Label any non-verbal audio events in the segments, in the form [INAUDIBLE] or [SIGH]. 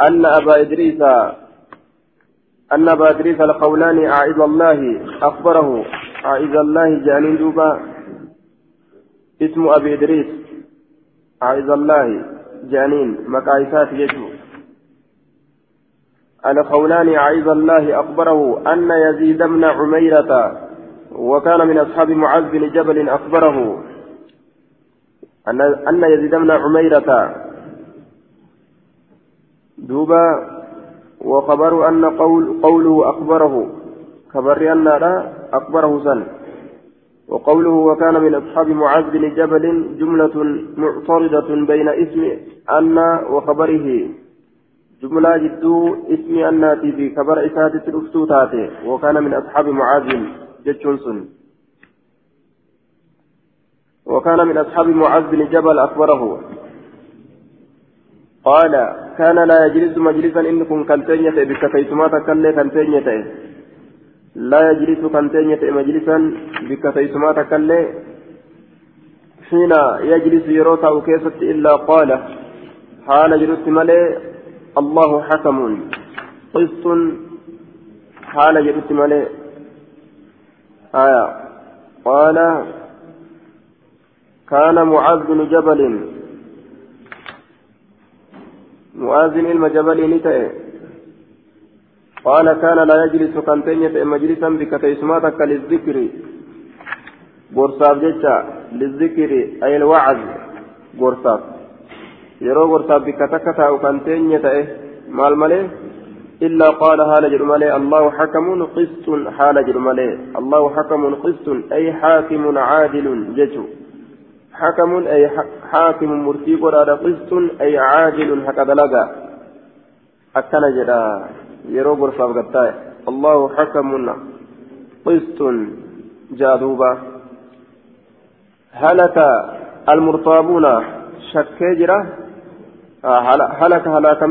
أن أبا إدريس أن أبا إدريس القولاني أعز الله أخبره أعز الله جانين دوبا. اسم أبي إدريس أعز الله جانين مكايسات يجو. القولاني أعز الله أخبره أن يزيد بن عميرة وكان من أصحاب معاذ بن جبل أخبره أن أن يزيد بن عميرة دوبا وخبر أن قول قوله أخبره خبر أن لا أخبره سن. وقوله وكان من أصحاب معاذ بن جبل جملة معترضة بين اسم أن وخبره. جملة جدو اسم أناتي في خبر إساتة الأفتوتات وكان من أصحاب معاذ جتشونسون وكان من أصحاب معاذ بن جبل أخبره. قال كان لا يجلس مجلسا إنكم كنتينية بكتيتما تكلي كنتينية لا يجلس كنتينية مجلسا بكتيتما تكلي حين يجلس يروتا وكيست إلا قال حال جلس ملي الله حكم. قسط حال جلس ملي آية. قال كان معاذ بن جبل مؤذن المجبل نتئ قال كان لا يجلس كنتين مجلسا بكتيسماتك للذكر. غرصاب جتا للذكر أي الوعظ. غرصاب. يرو غرصاب بكتكتا أو كنتين يتئ مال ملي إلا قال حال جرمالي الله حكم قسط. حال جرمالي الله حكم قسط أي حاكم عادل. جتو حكم أي حاكم مرتي قرار قسط أي عاجل حق دلقا. أكنا جدا يرو قطاي الله حكم قسط جادوبا. هلك المرتابون شكيجرة هلك هلاك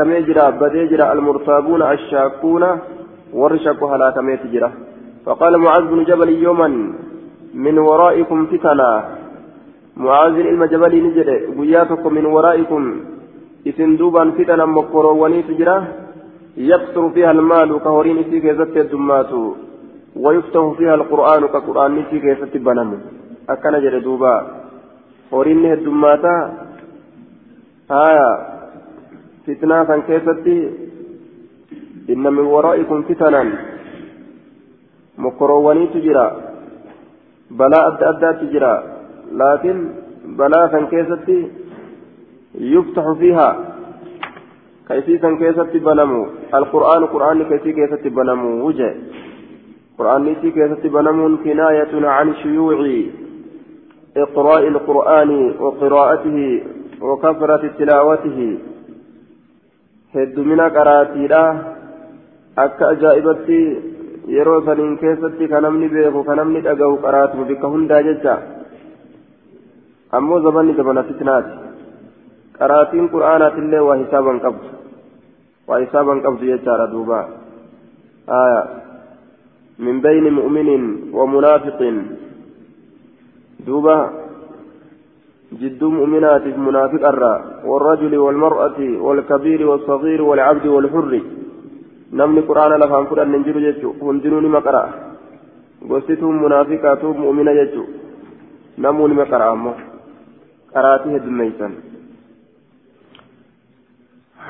ميجرا بديجرا المرتابون الشاكون ورشك هلاك ميجرا فقال معاذ بن جبل يوما من ورائكم فتنا معاذ المجبل نجد. قياتكم من ورائكم. إذن دوبا فتنا مقروني تجرى يكثر فيها المال كهورين في كيزت الدمات ويفتح فيها القرآن كقرآن في كيزت بنم أكن دوبا. هورين الدماتا. آية. فتنة كيزت. إن من ورائكم فتنا مقروني تجرى laakiin balaa kan keessatti yuftaxu fiihaa ka isii san keessatti banamu alqur'aanu qur'aanni ka isii keessatti banamu wuje qur'aanni isii keessatti banamuun kinaayatun can shuyuuci إقراء القرآن وقراءته وكثرة تلاوته هد من قراتي أكا أجائبتي yeroo saniin keessatti ka namni beeku ka namni dhagahu qaraatu bikka hundaa jecha ammoo zabanni zabana fitnaati qaraatiin qur'aanaatillee waa hisaaban qabdu waa hisaaban qabdu jechaadha duuba aya min bayni mu'minin wa munaafiqin duuba جدو مؤمنات منافق الرا والرجل والمرأة والكبير والصغير والعبد والحر namni quraana lafaan fudhanne hin jiru jechuudha hundinuu nima qara'a gostituun munaafiqaatu mu'mina jechuudha namuu nima qara'a ammoo? Qaraatii heddummeeysan.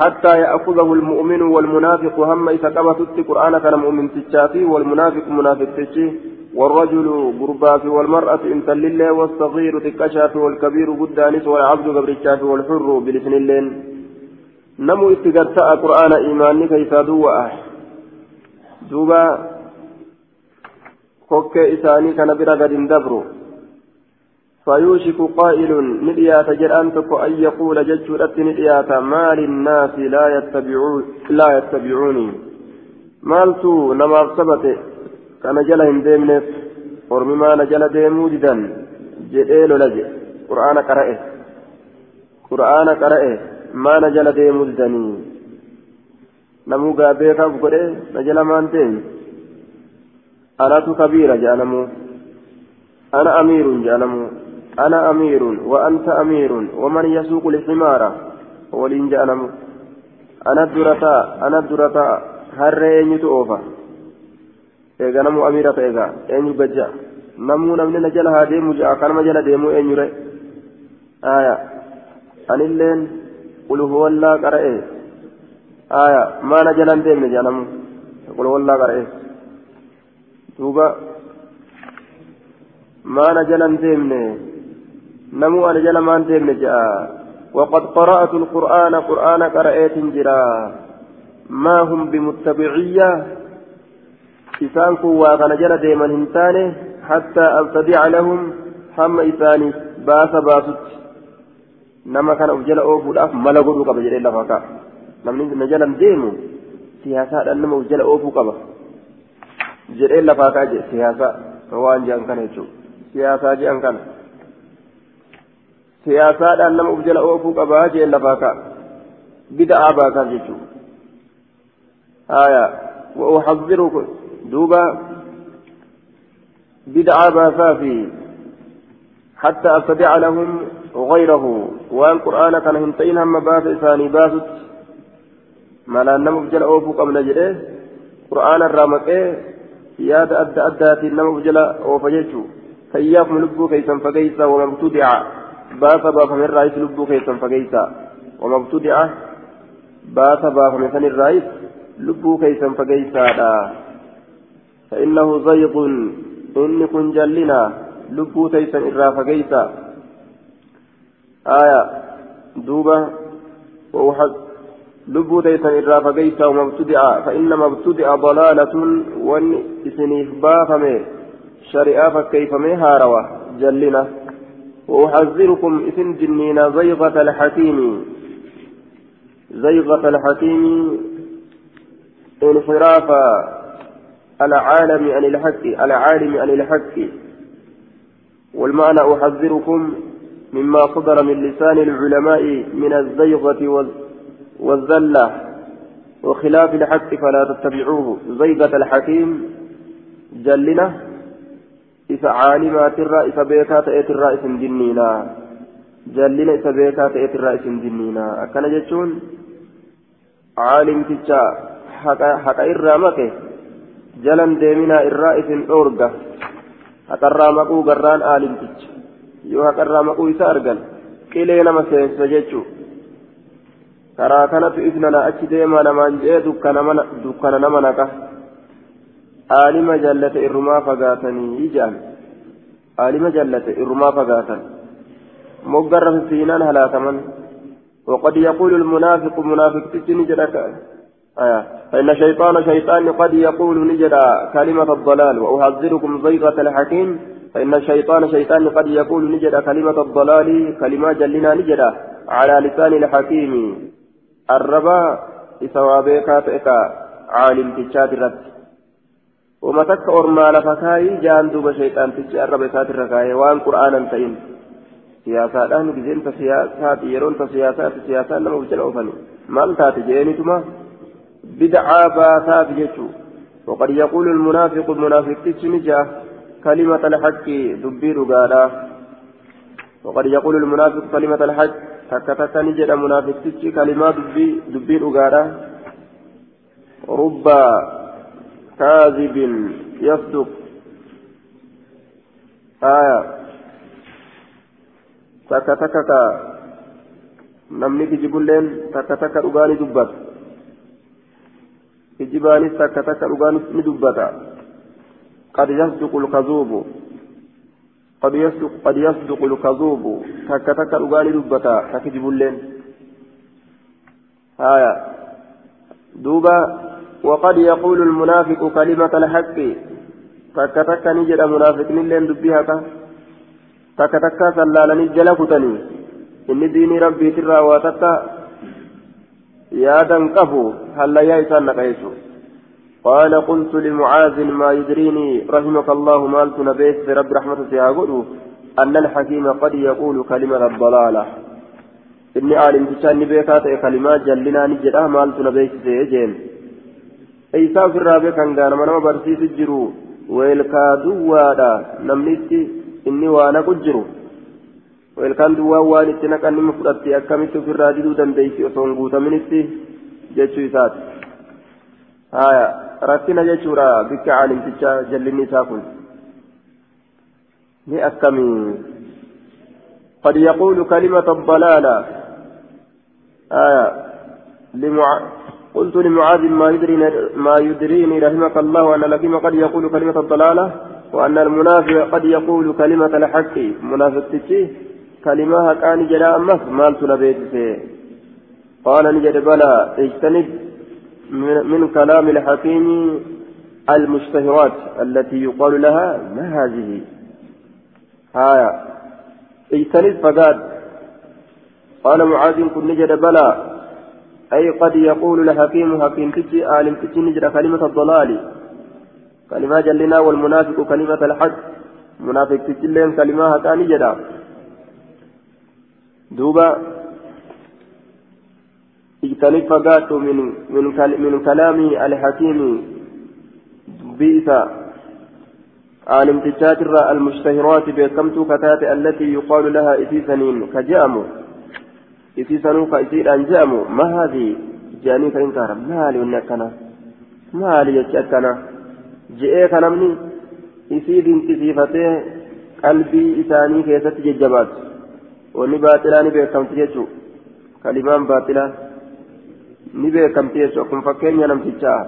حتى يأخذه المؤمن والمنافق هم إذا قبضت القرآن كان مؤمن تشافي والمنافق منافق تشي والرجل قرباف والمرأة إن لله والصغير تكشاف والكبير قدانس والعبد قبر الشاف والحر بلسن اللين نمو اتقرتا قرآن إيماني كيسا دوء دوبا كوكي إساني كان برا قد اندبروا فيوشك قائل نديات جرأن تكو أن يقول ججرت نديات ما للناس لا يتبعون لا يتبعوني. مالتو نما ثبت كان جل هندمنف ورمي ما نجل ديمو جدا. جئيل لجئ قرآن قرأه. قرآن قرأه. maana jala deemuu didanii namuu gaa beekaaf godhe na jala maan deemi anatu kabiira jedhanamu ana amiirun jedhanamu ana amiirun wa anta amiirun waman yasuuqu lximaara waliin jedhanamu ana durataa ana durataa harree eenyutu oofa eega namuu amiira ta'e gaa eenyu gajja. Namuu namni na jala haa deemu je'a kanama jala deemuu eenyure aya anilleen qulhuwallaa qara'e aya maana jalan deemne ja'a namuu qulhuwallaa qara'e duuba maana jalan deemne namuu ana jala maan deemne ja'a وقد قرأت القرآن قرآن قرأت جرا ما هم بمتبعية إسان كوا كان جل ديما هنتاني حتى أبتدع لهم هم إساني باس باست نما كان أفجل أوفو الأف ملغو قبل جل الله فكا نمني نجل ديمو سياسات أنما أفجل أوفو قبل جل الله فكا سياسة وان جان كان يجو سياسة جان كان siyaasaadhaan nama uf jala oofuu qabaa jeen lafaa ka'a. Bida'aa baasaa jechuudha haya wa'uxadhirukum duuba bida'aa baasaa fi حتى أستدع لهم غيره وأن قرآن كان هنتين هم باس إساني باسط ما لا نمو بجل أوفو قبل جده قرآن الرامك ياد أدى أدى نمو بجل أوفجيتو فإياكم لبو كيسا فكيسا ومبتدع. baasa baafame irraayis lubbuu keessan fageeysa wama btudi'a baasa baafame san irraayis lubbuu keessan fageeysaadha فإنه زيغ. إني كن جلنا. لبو تيسا إرا فقيسا. آية دوبة ووحد لبو تيسا إرا فقيسا وما فإنما ابتدع ضلالة وان إسنيف بافمي شريعة فكيفمي هاروا جلنا. وأحذركم إثم جنين زيغة الحكيم. زيغة الحكيم انحراف العالم عن الحق العالم عن الحق. والمعنى أحذركم مما صدر من لسان العلماء من الزيغة والذلة وخلاف الحق فلا تتبعوه زيغة الحكيم جلنا isa caalimaatirraa isa beekaa ta'eetirraa isin dinniina jallina isa beekaa ta'eetirraa isin dinniina akkana jechuun caalimticha haqa irraa make jalan deeminaa irraa isin dhoorga haqarraa maquu garraan aalimticha yoo haqarraa maquu isa argan qilee nama seensisa jechuu karaa kanatu ifnana achi deemaa namaan jee dukkana nama naqa aalima jallate irrumaa fagaatanii jedhan aalima jallate irrumaa fagaatan moggarra fiinaan halaakaman وقد يقول المنافق منافق تجني آية فإن الشيطان شيطان قد يقول نجدا كلمة الضلال وأحذركم زيغة الحكيم فإن الشيطان شيطان قد يقول نجدا كلمة الضلال كلمة جلنا نجدا على لسان الحكيم. الربا إسوابيك تئكا عالم تجاد الرد. وما تك لفكاي جان دوب شيطان تجي الرب سات الركاي. وان قرآنا تئن سياسات أهل بزين تسياسات يرون تسياسات سياسات لما بجل أوفني مال تاتي جيني تما؟ بدعا باسات جيشو. وقد يقول المنافق المنافق تجنجا كلمة الحق دبير قالا وقد يقول المنافق كلمة الحق تكتك نجد منافق تجي كلمات دبي دبير قالا رب كاذب يصدق آية ka namni kijibulleen takka takka dhugaani dubbata kijibaanis takka takka ni dubbata qad yasduqu lkazuubu qad yasduqu qad yasduqu lkazuubu takka takka dhugaani dubbata ka kijibulleen haya duuba وقد يقول المنافق كلمة الحق ni jedha munaafiqnilleen dubbii haka takka takka sallaalanii jala kutanii inni diinii rabbiitirraa waa takka yaadan qabu hallayyaa isaan naqa jechuudha قال قلت لمعاذ ما يدريني رحمك الله مالت نبيت رب رحمة سيهاقول أن الحكيم قد يقول كلمة الضلالة. إني عالم تشاني بيكات كلمات جلنا نجدا مالت نبيت سيجين. إيسا في الرابع كان قال من برسيس الجرو ويلكا دوادا نمنيتي jiru ilkaan duwwaa waan itti naqan nima fudhatte akkamitti ofirraa diduu dandeessi osoo hin guutaminitti jechuu isaati haya rakkina jechuudha. Bikka caalimticha jallinni isaa kun. Ni akkamii قد يقول كلمة الضلالة آية لمع... قلت لمعاذ ما يدريني ما يدريني رحمك الله أن لكم قد يقول كلمة الضلالة وأن المنافق قد يقول كلمة الحق منافق تشي كلمة كان جلاء مس مالت لبيت قال نجد بلى اجتنب من, من كلام الحكيم المشتهرات التي يقال لها ما هذه؟ آية اجتنب فقاد. قال معاذ كن نجد بلى. أي قد يقول الحكيم حكيم تجي عالم تجي نجد كلمة الضلال. كلمة جلنا والمنافق كلمة الحق. منافق تجي لهم كلمة هتاني جدا دوبا اجتنب فقات من من من كلام الحكيم بئس. عالم تجات المشتهرات بكمت كتات التي يقال لها إسيسنين كجامو إسيسنو كإسير أنجامو ما هذه؟ جاني كإنكار مالي ونكنا مالي يتشكنا جئي كنمني. إسيد انتسيفتي قلبي إساني كيست ججبات baaxilaa ni beekamti jechuun kalimaan baaxilaa ni beekamti jechuun kun fakkeenya namtichaa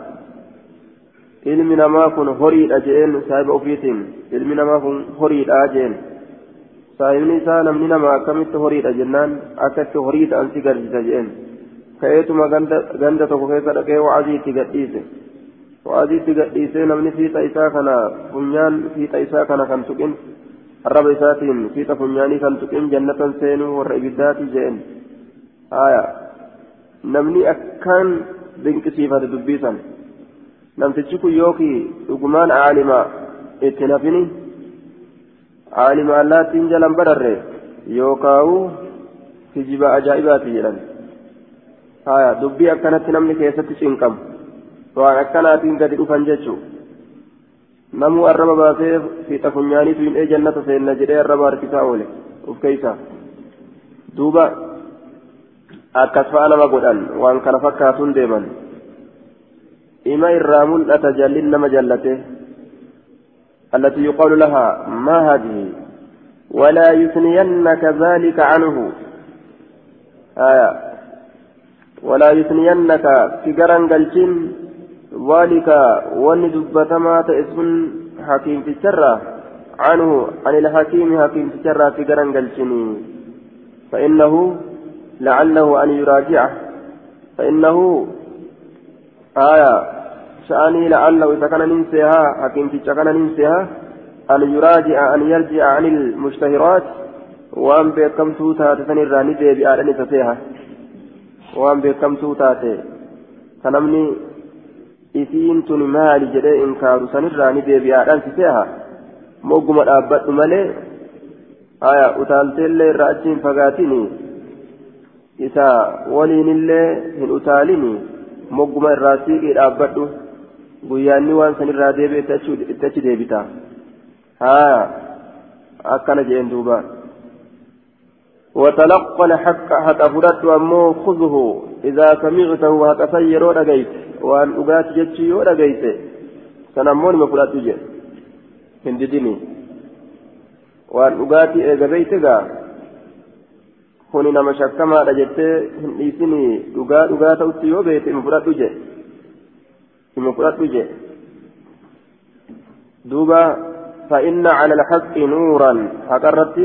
ilmi namaa kun horiidha jeen saahiba ofiitiin ilmi namaa kun horiidha jeen saahibni isaa namni nama akkamitti horiidha jennaan akkatti horii ta'an si garsiisa jeen ka'eetuma ganda tokko keessa dhaqee wa'azii itti gadhiise wa'azii itti gadhiisee namni fiixa isaa kana funyaan fiixa isaa kana kan tuqin arraba isaatiin fiixa funyaanii kan tuqin jannatan seenuu warra ibiddaati jeen haya namni akkaan dinqisiifate dubbisan namtichi kun yookii dhugumaan aalima itti nafini aalima allaattiin jalan bararre yookaawu kijiba ajaa'ibaati jedhan haya dubbii akkanatti namni keessatti cinqamu waan akkanaatiin gadi dhufan jechuu namuu arraba baasee fiixa funyaaniitu hin jannata seenna jedhee arraba harkisaa oole uf keeysa duuba akkas fa'a nama godhan waan kana fakkaatuun deeman. Ima irraa mul'ata jallin nama jallate التي يقال لها ما هذه ولا يثنينك ذلك عنه آية ولا يثنينك قرن قلتين ذلك ون دبتما تئسن حكيم في الشرة عنه عن الحكيم حكيم في الشرة قرن قلتني فإنه لعله أن يراجعه. فإنه آية شأني لعله إذا كان ننسيها حكيم في كان ننسيها أن يراجع أن يرجع عن المشتهرات. وأن بكم توتا تسني الراني بأن تسيها. وأن بكم توتا كنمني isiin tuni maali jedhee inkaaru sanirraa ni deebi'aadhaan siseeha mogguma dhaabbadhu malee haya utaalteellee irraa achi hin fagaatini isa waliinillee hin utaalini mogguma irraa siiqii dhaabbadhu guyyaanni waan sanirraa deebi'e itti achi deebita haya akkana jeen duuba وتلقى الحق حتى فرد أمو خذه إذا سمعته هكذا يرون أجيت waan dhugaati jechuu yoo dhagayte san ammoo nima fudhadhu jedhe hin didini kuni nama shakkamaadha jettee hin dhiisini dhugaa dhugaa ta'utti yoo beeyte hima fudhadhu jedhe hima fudhadhu jedhe duuba فإن على الحق نورا حقرت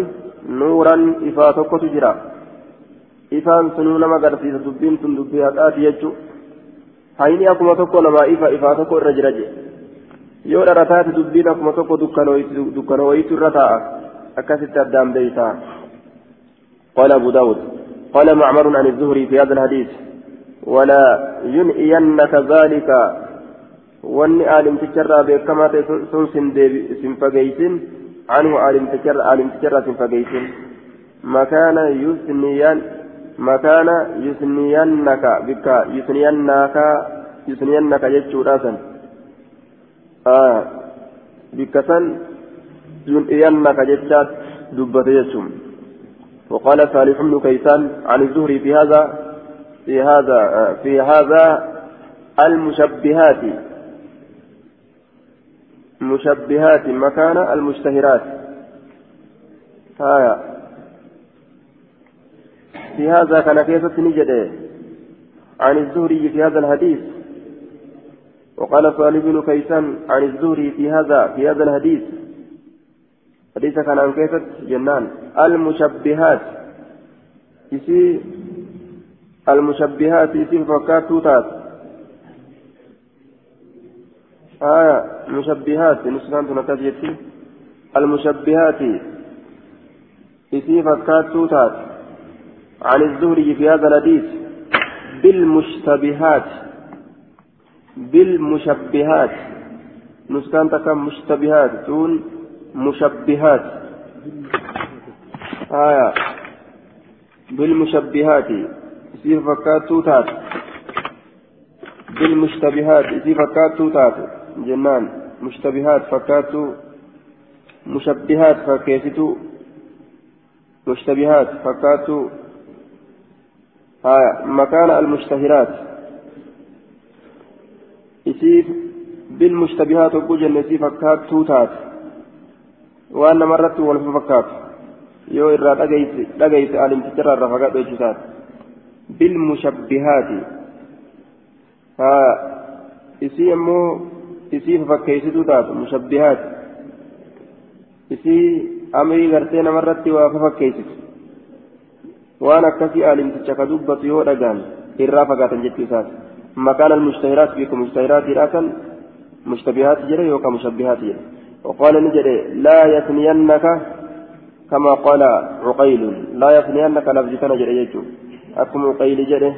نورا إفا تكت جرا إفان سنون ما قرسي دبين تندبي حقات يجو hayni akkuma tokko namaa ifa ifaa tokko irra jira je yoo dhara taate dubbiin akkuma tokko dukkanooyitu irra taa'a akkasitti addaan beeytaa قال أبو داود. قال معمر عن الزهري في هذا الحديث ولا ينئينك ذلك. واني عالم تجرى بكما سنسن سنفقيسن عنه عالم تجرى عالم تجرى سنفقيسن مكان يثنيان مكان يثنينك بك يثنينك يثنينك جتشوراسا آه بك سن ينئينك جتشات دبت جتشم وقال صالح بن كيسان عن الزهري في هذا في هذا في هذا المشبهات مشبهات مكان المشتهرات. هايا في هذا كان كيف نجد عن الزهري في هذا الحديث. وقال صالح بن كيسان عن الزهري في هذا في هذا الحديث. حديث كان عن كيف جنان المشبهات. يسي المشبهات يسي فكات توتات آية مشبهات نسخان تنتجت المشبهات يسي فكات توتات عن الزهري في هذا الحديث. بالمشتبهات. بالمشبهات. نسكان تكم مشتبهات تون مشبهات. آية. بالمشبهات يصير فكات توتات بالمشتبهات يصير فكات توتات جنان مشتبهات فكات مشبهات فكيفتو مشتبهات فكات آية. مكان المشتهرات. يصير بالمشتبهات وكوجن يصير فكات توتات وأن مرت والفكات yoo irraa dhagayse alimticharraa irraa fagaadhu jechuusaati bilmushabbihaati haa isii ammoo isii fakkeessituu taatu mushabbihaati isii amrii gartee namarratti waa fakkeessitu waan akkasii alimticha ka dubbatu yoo dhagaan irraa fagaatan jechuusaati مكان المشتهرات بكم مشتهرات لكن مشتبهات جري يوكا مشبهات جري وقال نجري لا يثنينك كما قال عقيل لا يفنينك لفظتنا جريت أكم عقيل جره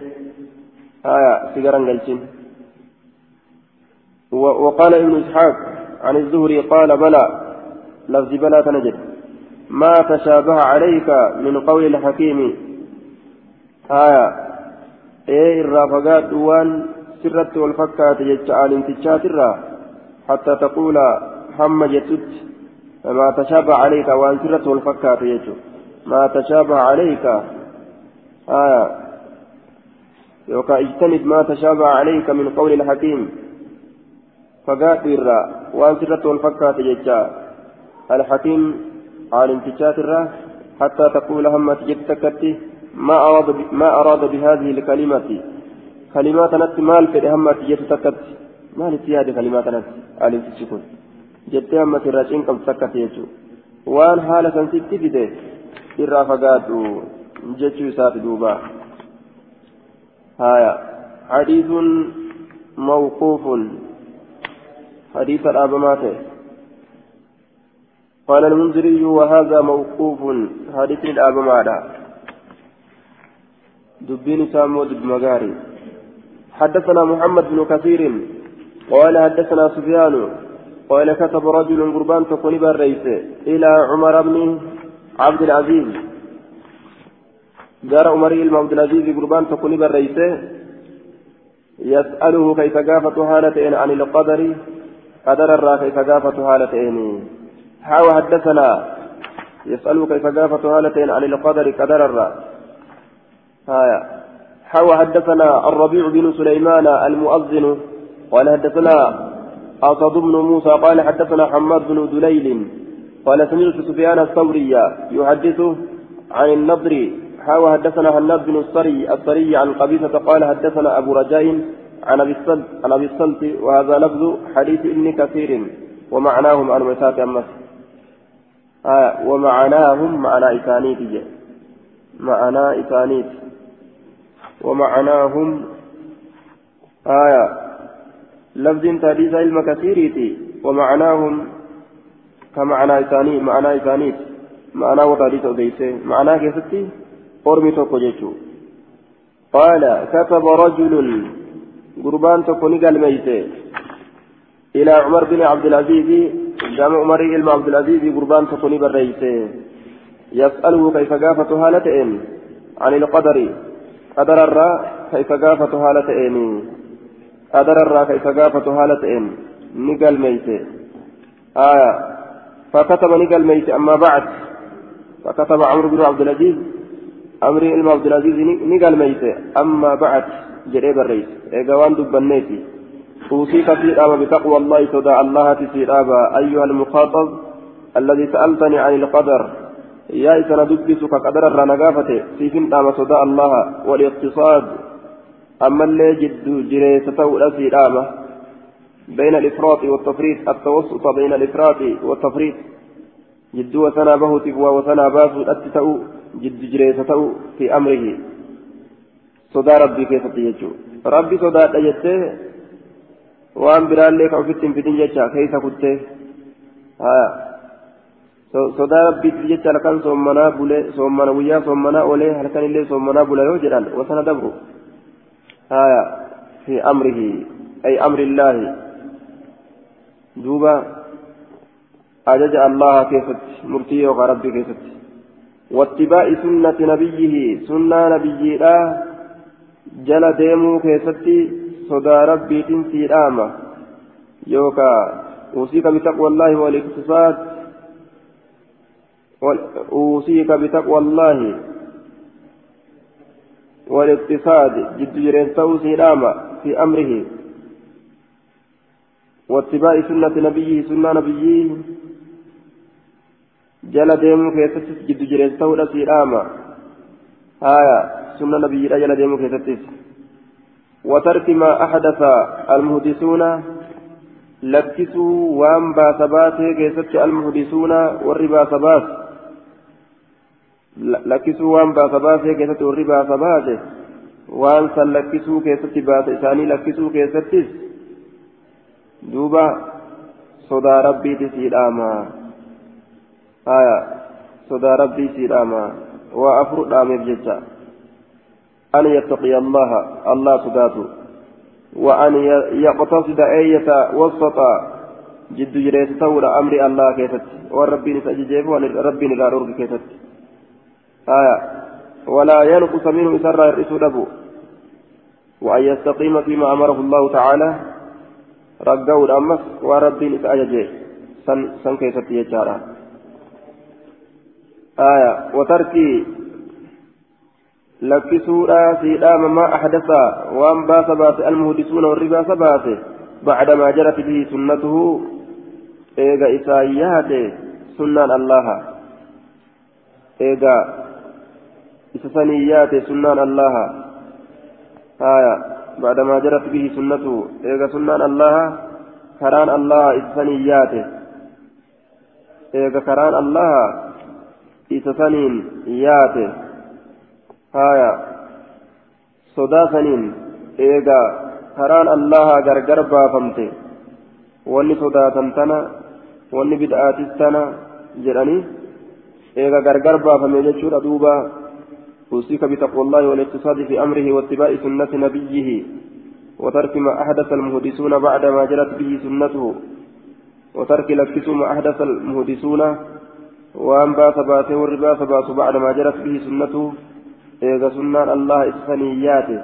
آية سيجران قلتين. وقال ابن إسحاق عن الزهري قال بلى لفظ بلى تنجد. ما تشابه عليك من قول الحكيم. آية إيه الرافقات وان سرت والفكات يجعل انتشات حتى تقول هم جتت. ما تشابه عليك وان سرت والفكات ما تشابه عليك آية يوكا اجتنب ما تشابه عليك من قول الحكيم فقات الرا وان سرت والفكات الحكيم عالم تجات الرا حتى تقول هم تجتكتي ما أراد ما أراد بهذه الكلمة كلمات نت مال في هم تجتكتي مال في هذه كلمات نت عالم تجتكتي amma sirraa cinqabdu takkate jechuudha waan haala san sitti fide irraa fagaadhu jechuu isaati duuba haya hadiisun mawquufun hadiisa dhaabamaa ta'e قال المنذري وهذا موقوف حديث الأبمار دبين سامو دب مغاري حدثنا محمد بن كثير قال حدثنا سفيان قال كتب رجل قربان تكون بالرئيس إلى عمر بن عبد العزيز. جار عمر بن عبد العزيز قربان تكون بالرئيس يسأله كيف قافت حالتين عن القدر؟ قدر الرا كيف قافت حالتين. حاو حدثنا. يسأله كيف قافت حالتين عن القدر؟ قدر الرا. هايا. حاو حدثنا الربيع بن سليمان المؤذن. قال حدثنا أسد بن موسى قال حدثنا حماد بن دليل قال سمعت سفيان الثوري يحدث عن النضر. حاوى حدثنا هناد بن الصري الصري عن قبيصة قال حدثنا أبو رجاء عن أبي الصلت عن أبي الصلت وهذا لفظ حديث ابن كثير ومعناهم عن مساك أمس آه ومعناهم معنى إسانيت. معنى إسانيت. ومعناهم آية. لفظ تحديث علم كثيرتي ومعناهم كمعنى إساني معنى إسانيت معنى وتحديث أديسه معنى كيستي أرمي توكو قال كتب رجل قربان تكوني قال إلى عمر بن عبد العزيز جامع عمر بن عبد العزيز قربان تكوني بالرئيسه يسأله كيف قافت هالتين عن القدر. قدر الراء كيف قافت هالتين أدر الراك إسقافة هالة إن نقل ميت آية فكتب نقل ميت أما بعد فكتب عمرو بن عبد العزيز أمري إلما عبد العزيز نقال ميت أما بعد جريب الرئيس إيقوان دبنيتي أوصيك في الآب بتقوى الله تدع الله في الآب أيها المخاطب الذي سألتني عن القدر يا إسنا دبسك قدر الرنقافة في فنتام تدع الله والاقتصاد أما اللي جد جريسة في الآب بين الإفراط والتفريط التوسط بين الإفراط والتفريط. جد وسنا به تبوى وسنا باسو أتتأو جد جريسة في أمره. صدى ربي كيف تيجو ربي صدى تجته وان برالي كوفتين في دنيا كيف كنت ها صدى ربي تيجو لكان صومنا بولي صومنا ويا صومنا أولي هلكان اللي صومنا بولا يوجران وسنا دبرو. ها في أمره أي أمر الله. دوبا أجج الله كيفت مرتي ربي كيفت. واتباع سنة نبيه سنة نبيه لا جل ديمو كيفتي صدى ربي تنسي الآمة يوكا أوصيك بتقوى الله والاقتصاد أوصيك بتقوى الله. والاقتصاد جد جرين توسي الآمة في أمره. واتباع سنة نبيه سنة نبيه. جل ديمو كيستس جد جرين تولى سيراما آية سنة نبي جل ديمو كيستس وترك ما أحدث المهدسون لكسوا وان باسبات كيست المهدسون والربا سبات لكسوا وان باسبات كيست والربا سبات وان سلكسوا كيست بات إساني لكسوا كيستس دوبا صدى ربي تسيراما آية صدى ربي سيراما وأفرد آمير جتا أن يتقي الله الله صداته وأن يقتصد أية وسط جد جريت ثور أمر الله كيفت والربي نسأجيب والربي نقارور كيفت آية. ولا ينقص منه سر يرئيس له وأن يستقيم فيما أمره الله تعالى. رقوا الأمس وربي نسأجيب سن سن كيفت يجارا آية. وترك لكسورا سيدام ما أحدث وأن باس باس المهدسون والربا سباس. بعدما جرت به سنته. إيغا إسايات سنان الله. إيغا إسسانيات سنان الله آية بعدما جرت به سنته إيغا سنان الله كران الله إسسانيات إيغا كران الله isa saniin yaate haya sodaa saniin eegaa karaan allaha gargar baafamte wanni sodaatan tana wanni bid'aatis tana jedhanii eega gargar baafame jechuudha duuba أوصيك بتقوى الله والاقتصاد في أمره واتباع سنة نبيه وترك ما أحدث المهدسون بعدما جرت به سنته وترك لكس ما أحدث المهدسون وأن باس باسه والرباس باس بعدما جرت به سنته. إيغا سنان الله إسفنياته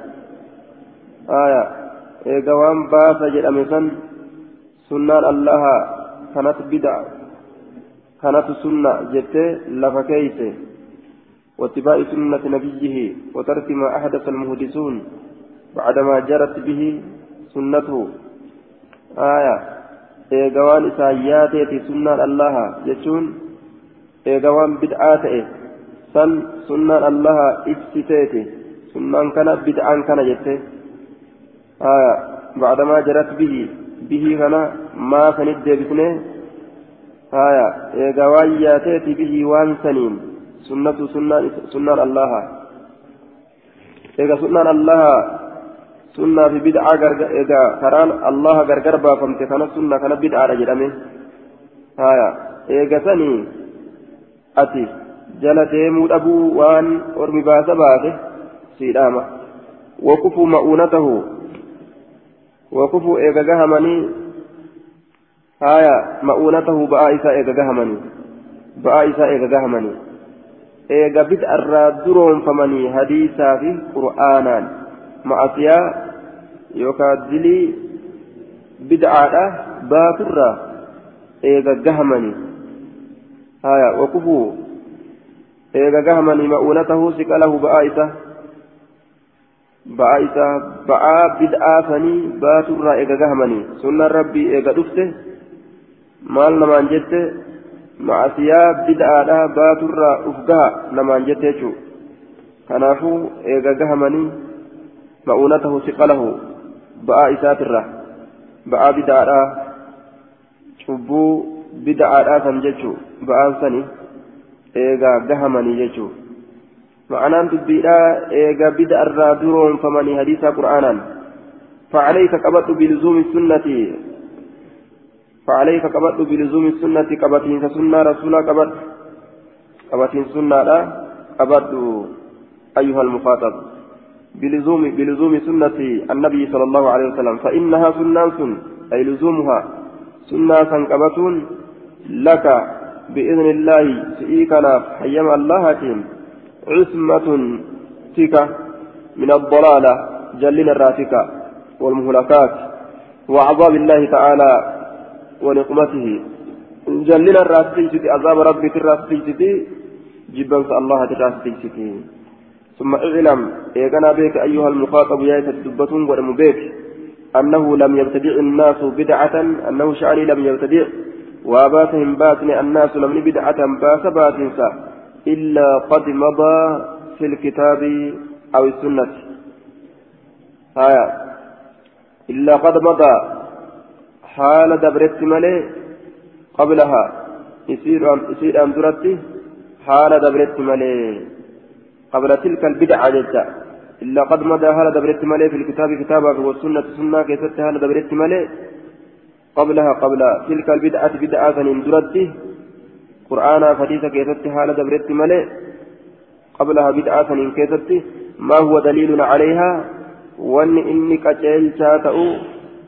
آية. إيغا وأن باس جرمسا سنان الله كانت بدع كانت سنة جت لفكيته واتباع سنة نبيه وترك ما أحدث المهدسون بعدما جرت به سنته آية إيغا وأن إساياته سنان الله bid'aa ta'e san sunnaan allaha ibsiteeti sunnaan kana bid'aan kana jette haya bacdamaa jarat bihi bihii kana maa sanit deebisne haya eega waan yaateeti bihii waan saniin sunnatu sunnaan allaha eega sunnaan allaha sunnaa fi bid'aa eega karaan allaha gargar baafamte kana sunna kana bid'aadha jedhame haya eega sanii ati jala deemuu dhabuu waan ormi baasa baase siidhaama wakufuu ma'uunatahu wakufuu eega gahamanii haya ma'uunatahu ba'aa isaa eega gahamanii ba'aa isaa eega gahamanii eega bid'arraa duroonfamanii hadiisaa fi qur'aanaan ma'asiyaa yookaan dilii bid'aadha baaturraa eega gahamanii haya wakufuu إيغا قهمني مؤونته سكاله بآيسة بآيسة بآ بدعا فني باتر إيغا قهمني سنة ربي إيغا دفته مال نمان جته معصية بدعا باتر أفقها نمان جته kanaafuu eega gahamanii ma'uunatahu siqalahu ba'aa isaatirra ba'aa bidaadhaa cubbuu bida'aadhaa san jechuu ba'aan sani eega gahamanii jechuu ma'anaan dubbiidhaa eega bida'arraa duroonfamanii hadiisaa qur'aanaan فعليك قبض بلزوم السنة فعليك قبض بلزوم السنة قبضين سنة رسولا قبض قبضين سنة لا قبض أيها المخاطب. بلزوم بلزوم سنة النبي صلى الله عليه وسلم. فإنها سنة أي لزومها. سنة سنكبة لك بإذن الله سئيكنا حيما الله عصمة تك من الضلالة جلنا الراتكة والمهلكات. وعذاب الله تعالى ونقمته. جلنا الراتكة عذاب ربك الراتكة جبنس الله الراتكة ثم اعلم إيقنا بك أيها المخاطب يا تدبتون ولم بك أنه لم يبتدع الناس بدعة أنه شعني لم يبتدع وباتهم باتن الناس لم بدعة باس باتنسا إلا قد مضى في الكتاب أو السنة. آية. إلا قد مضى حال دبرت ملي قبلها يصير أم درتي حال دبرت ملي قبل تلك البدعة جدا إلا قد مدى هذا دبرت مالي في الكتاب كتابا والسنة سنة كيست هذا دبرت مالي قبلها قبل تلك البدعة بدعة اندرته قرآن حديث كيست هذا دبرت مالي قبلها بدعة كيست ما هو دليل عليها وأن إني كتيل شاتأو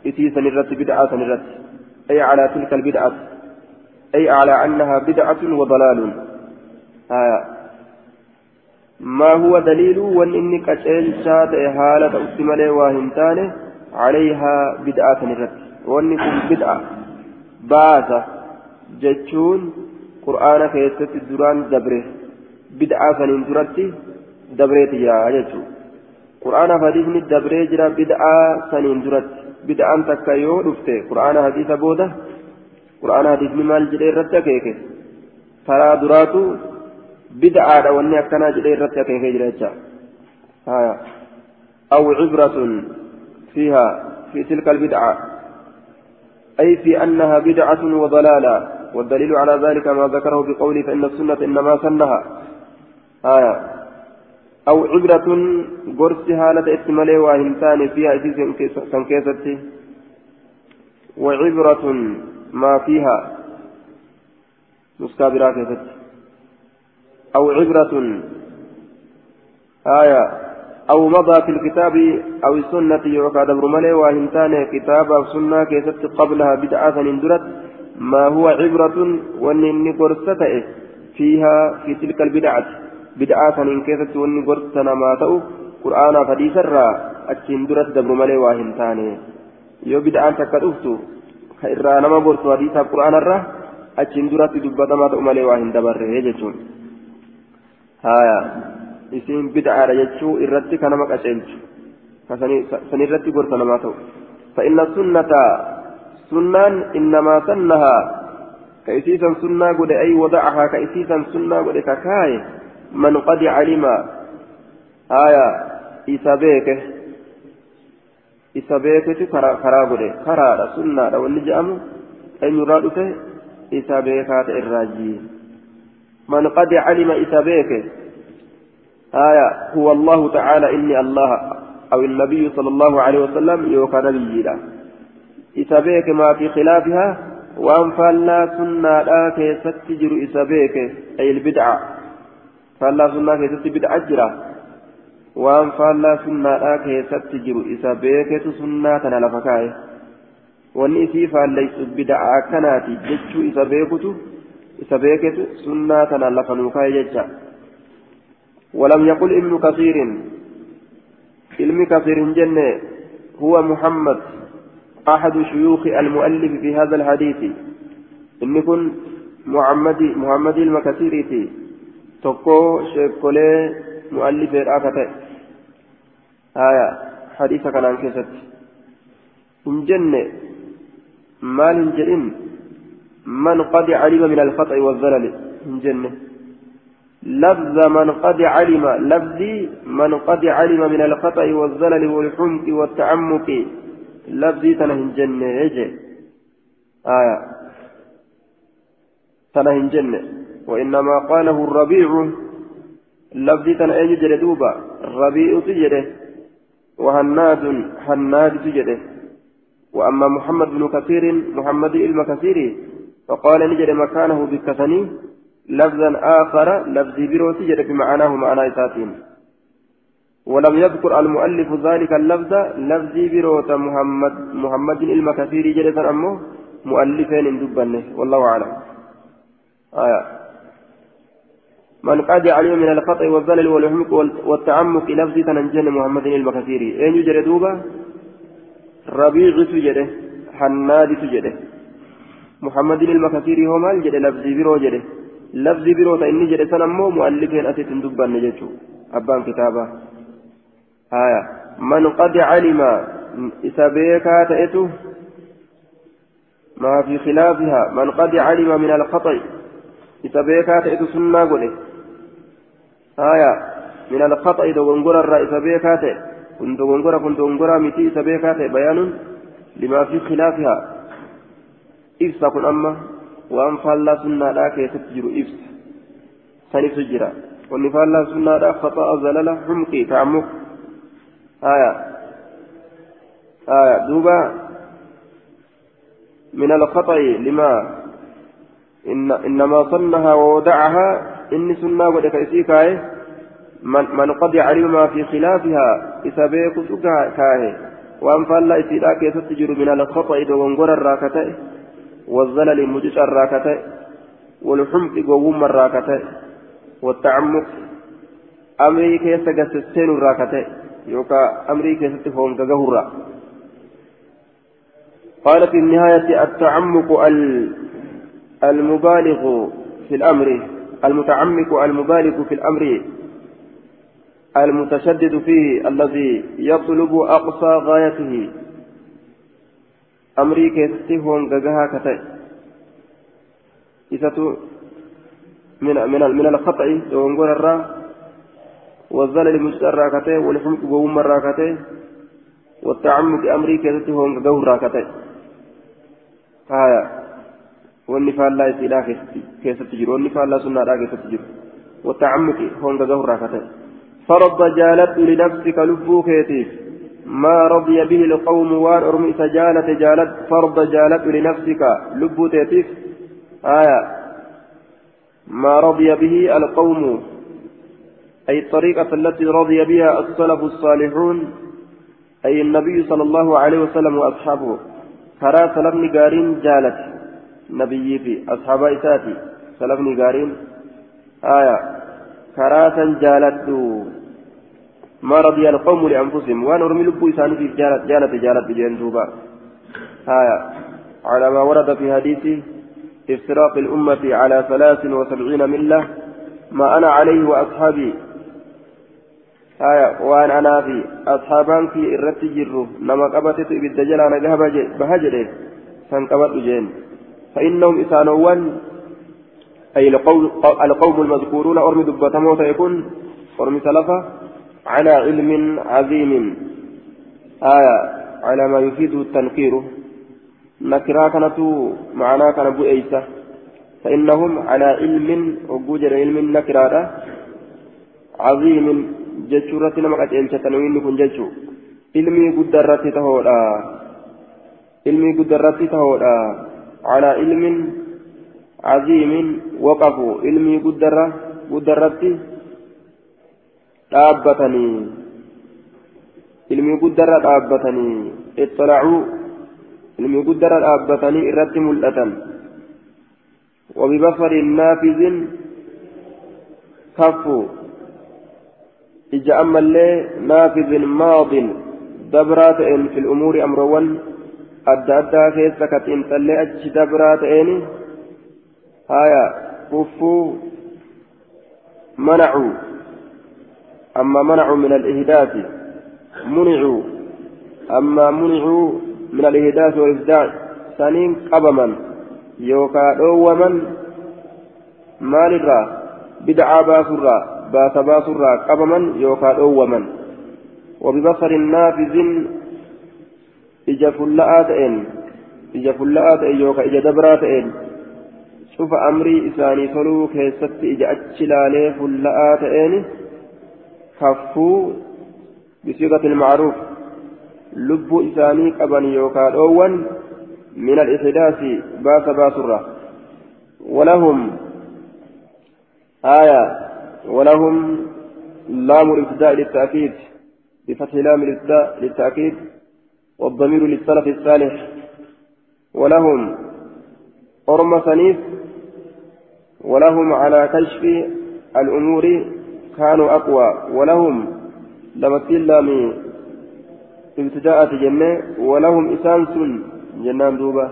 إتي سنرت بدعة سنرت. أي على تلك البدعة. أي على أنها بدعة وضلال. آه ما هو دليل وأن إني كتشيل شات حالة أسمالي واهنتاني عليها بدعة نرت وان كن بدعة. باسة. جتشون قرآن كيست الدران دبره. بدعة فنين درتي دبريت يا جتشو قرآن حديثني دبري جرا بدعة سنين درت بدعة تكايو رفته قرآن حديث بوده قرآن حديثني مال جري رتكيك ترى دراتو بدعة واني أكنا جدي رتك كيف يجريتها أو عبرة فيها في تلك البدعة أي في أنها بدعة وضلالة والدليل على ذلك ما ذكره بقوله فإن السنة إنما سنها آية أو عبرة قرص هالة إتمالي وهمتان فيها كان كيستي وعبرة ما فيها مستابرات كيستي. أو عبرة آية أو مضى في الكتاب أو السنة يوكاد برمالي وهنتان كتاب أو سنة كيست قبلها بدعة اندرت ما هو عبرة وأن قرصته فيها في تلك البدعة؟ بدعة إن كيست وأن قرصنا ما تأو قرآن حديث الرا أتشندرت دبرمالي وهنتان يو بدعة تكتبت كإرى نما قرص حديث القرآن الرا أتشندرت دبتما تأمالي وهن دبره يجتون haya isiin bid'aadha jechuu irratti kanama qaceelchu san irratti gorsa namaa ta'u. فإن السنة سنان إنما سنها كإسيسا سنة قد أي وضعها كإسيسا سنة قد ككاي من قد علم آية إسابيك إسابيك كرا قد كرا سنة والنجأم أن يراد إسابيك الراجين من قد علم إسابيك آية هو الله تعالى إني الله أو النبي صلى الله عليه وسلم يوكا نبينا إسابيك ما في خلافها وأن فلا سنة لا كيست تجر إسابيك أي البدعة. فلا سنة كيست بدعة جرا وأن فلا سنة كيست تجر إسابيك سنة لفكاية wanni isii faallaysu bida'aa kanaati jechuu isa beekutu isa beeketu sunnaa tana lafa nuukaa'e jecha. ولم يقل ابن كثير علم كثير جنة هو محمد أحد شيوخ المؤلف في هذا الحديث إن كن محمد محمد المكثيرتي sheekolee mu'allifeedhaa ka ta'e haya hadiisa kanaan keessatti hin jenne maal hin jedhin man qad calima min alkhaxa'i waalzalali hin jenne لفظ من قد علم لفظي من قد علم من الخطأ والزلل والحمق والتعمق لفظي تنهن جنة يجي آية تنهن جنة وإنما قاله الربيع. لفظي تنهن جنة دوبا. الربيع تجده وهناد هناد تجده وأما محمد بن كثير محمد المكثير فقال نجد مكانه بالكثني لفظا آخر لفظ بروتي جد بمعناه معنى ساتين ولم يذكر المؤلف ذلك اللفظ. لفظ بروت محمد محمد المكثير جد أمه مؤلفين دبنه والله أعلم. آية. من قد علم من الخطأ والزلل والحمق والتعمق لفظ تنجن محمد المكثير أين يجري دوبا؟ ربيع سجده حناد سجده. محمد المكثير هو مال جده لفظ برو جده. jedhe san ammoo mu'allifeen asitti hin dubbanne jechuu abbaan kitaabaa haya man qad calima isa beekaa ta'etu ما في خلافها. من قد علم من الخطأ إسابيكا تأتي سنة قوله آية من الخطأ دونغورا الرأي إسابيكا تأتي كن دونغورا كن دونغورا متي إسابيكا تأتي بيان لما في خلافها. إفسا كن أما waan faallaa sunnaadhaa keessatti jiru ibsa san ibsu jira wanni faallaa sunnaadhaa khaxa'a zalala humqii ta'ammuq aya aya duuba من الخطأ لما إن إنما صنها وودعها إني سنة ودك إسيكاي من, من قد علم ما في خلافها إسابيك سكاي وأن فلا إسيراك يستجر من الخطأ دونغور الراكتين والزلل مجج الراكتة والحمق قوم الراكتة والتعمق أمري كيس قسستين الراكتة يوكا أمري كيس تفهم كجهرة قال في النهاية التعمق المبالغ في الأمر المتعمق المبالغ في الأمر المتشدد فيه الذي يطلب أقصى غايته. amrii keessatti hongagaa ka ta'e isatu min alkhaxa'i dogongora irraa والزلل مجتر راكته والحمق قوم راكته والتعمق أمري كذلك هون قوم راكته هايا والنفال لا يسيلا كيف تجر والنفال لا سنة لا كيف تجر والتعمق هون قوم راكته فرض جالت لنفسك لبوك يتيف ما رضي به القوم وان أرمي سجالة جالت فرض جالت لنفسك لب تيتيف آية ما رضي به القوم أي الطريقة التي رضي بها السلف الصالحون أي النبي صلى الله عليه وسلم وأصحابه كرا سلفني قارين جالت نبي في أصحاب إساتي. سلفني قارين. آية. كرا جالت. ما رضي القوم لأنفسهم. وأنا أرمي لبو إساني في جالت. جالت جالت بجين دوبا. آية. على ما ورد في حديث افتراق الأمة على ثلاث وسبعين ملة. ما أنا عليه وأصحابي. آية. وأن أنا في أصحابان في إرت جرو نما قبتت بالدجال أنا بهجر فانقبت جين فإنهم إسانوان أي القوم, المذكورون أرمي دبتموت يكون أرمي سلفة على علم عظيم. آية على ما يفيد التنكير. نكرا كانت معنا كان أبو إيسى فإنهم على علم وجوجر علم نكرا عظيم جتشورة لما قد إلشة تنوين كن جتشو. علمي قدرت تهودا. علمي قدرت تهودا. على علم عظيم وقفوا علمي قدرة قدرت dhaabbatanii ilmi guddarra dhaabbatanii ittalacuu ilmi guddarra dhaabbatanii irratti mul'atan وببصر نافذ كفوا إجا أما نافذ ماض دبرات في الأمور أدى أدى كيسة كتين تلي أجش دبرات إني هايا كفوا منعوا أما منعوا من الإهداف منعوا أما منعوا من الإهداف والإبداع سنين قبما يوكا دوما مال الرا بدعا باسرا باس باسرا قبما يوكا دوما وببصر نافذ إجا فلآتين إجا فلآتين يوكا إجا دبراتين شوف أمري إساني صلو كيست إجا أتشلالي فلآتين كفو بصيغة المعروف لب إساني قبن يوكا دوان من الإحداث باس باسرة ولهم آية ولهم لام الابتداء للتأكيد بفتح لام الابتداء للتأكيد والضمير للسلف الصالح. ولهم أرم سنيف ولهم على كشف الأمور كانوا أقوى. ولهم لمثل لام ابتداء جنة ولهم إسانس جنان دوبة.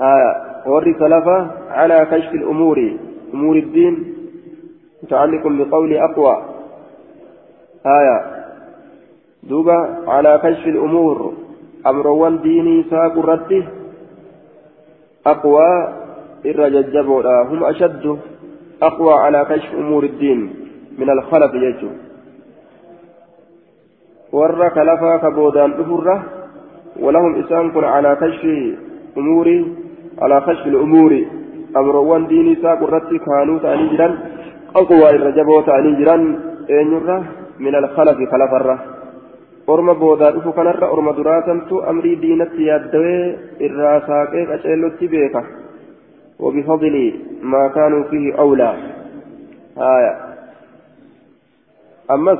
ها وري سلفة على كشف الأمور أمور الدين متعلق بقول أقوى. آية. دوبا على كشف الأمور. أمروان ديني ساق الرد. أقوى الرججبوا هم أشد. أقوى على كشف أمور الدين. من الخلف يجو. ورك لفا كبودان أفرة ولهم إسان على كشف أمور. على كشف الأمور. أمروان ديني ساق الرد. كانوا جران أقوى الرجبوا تاني جران من الخلف خلف الره orma boodaa dhufu kanarra orma duraatantu amrii diinatti yaaddawee irraa saaqee qaceellotti beeka. وبفضل ما كانوا فيه أولى آية أما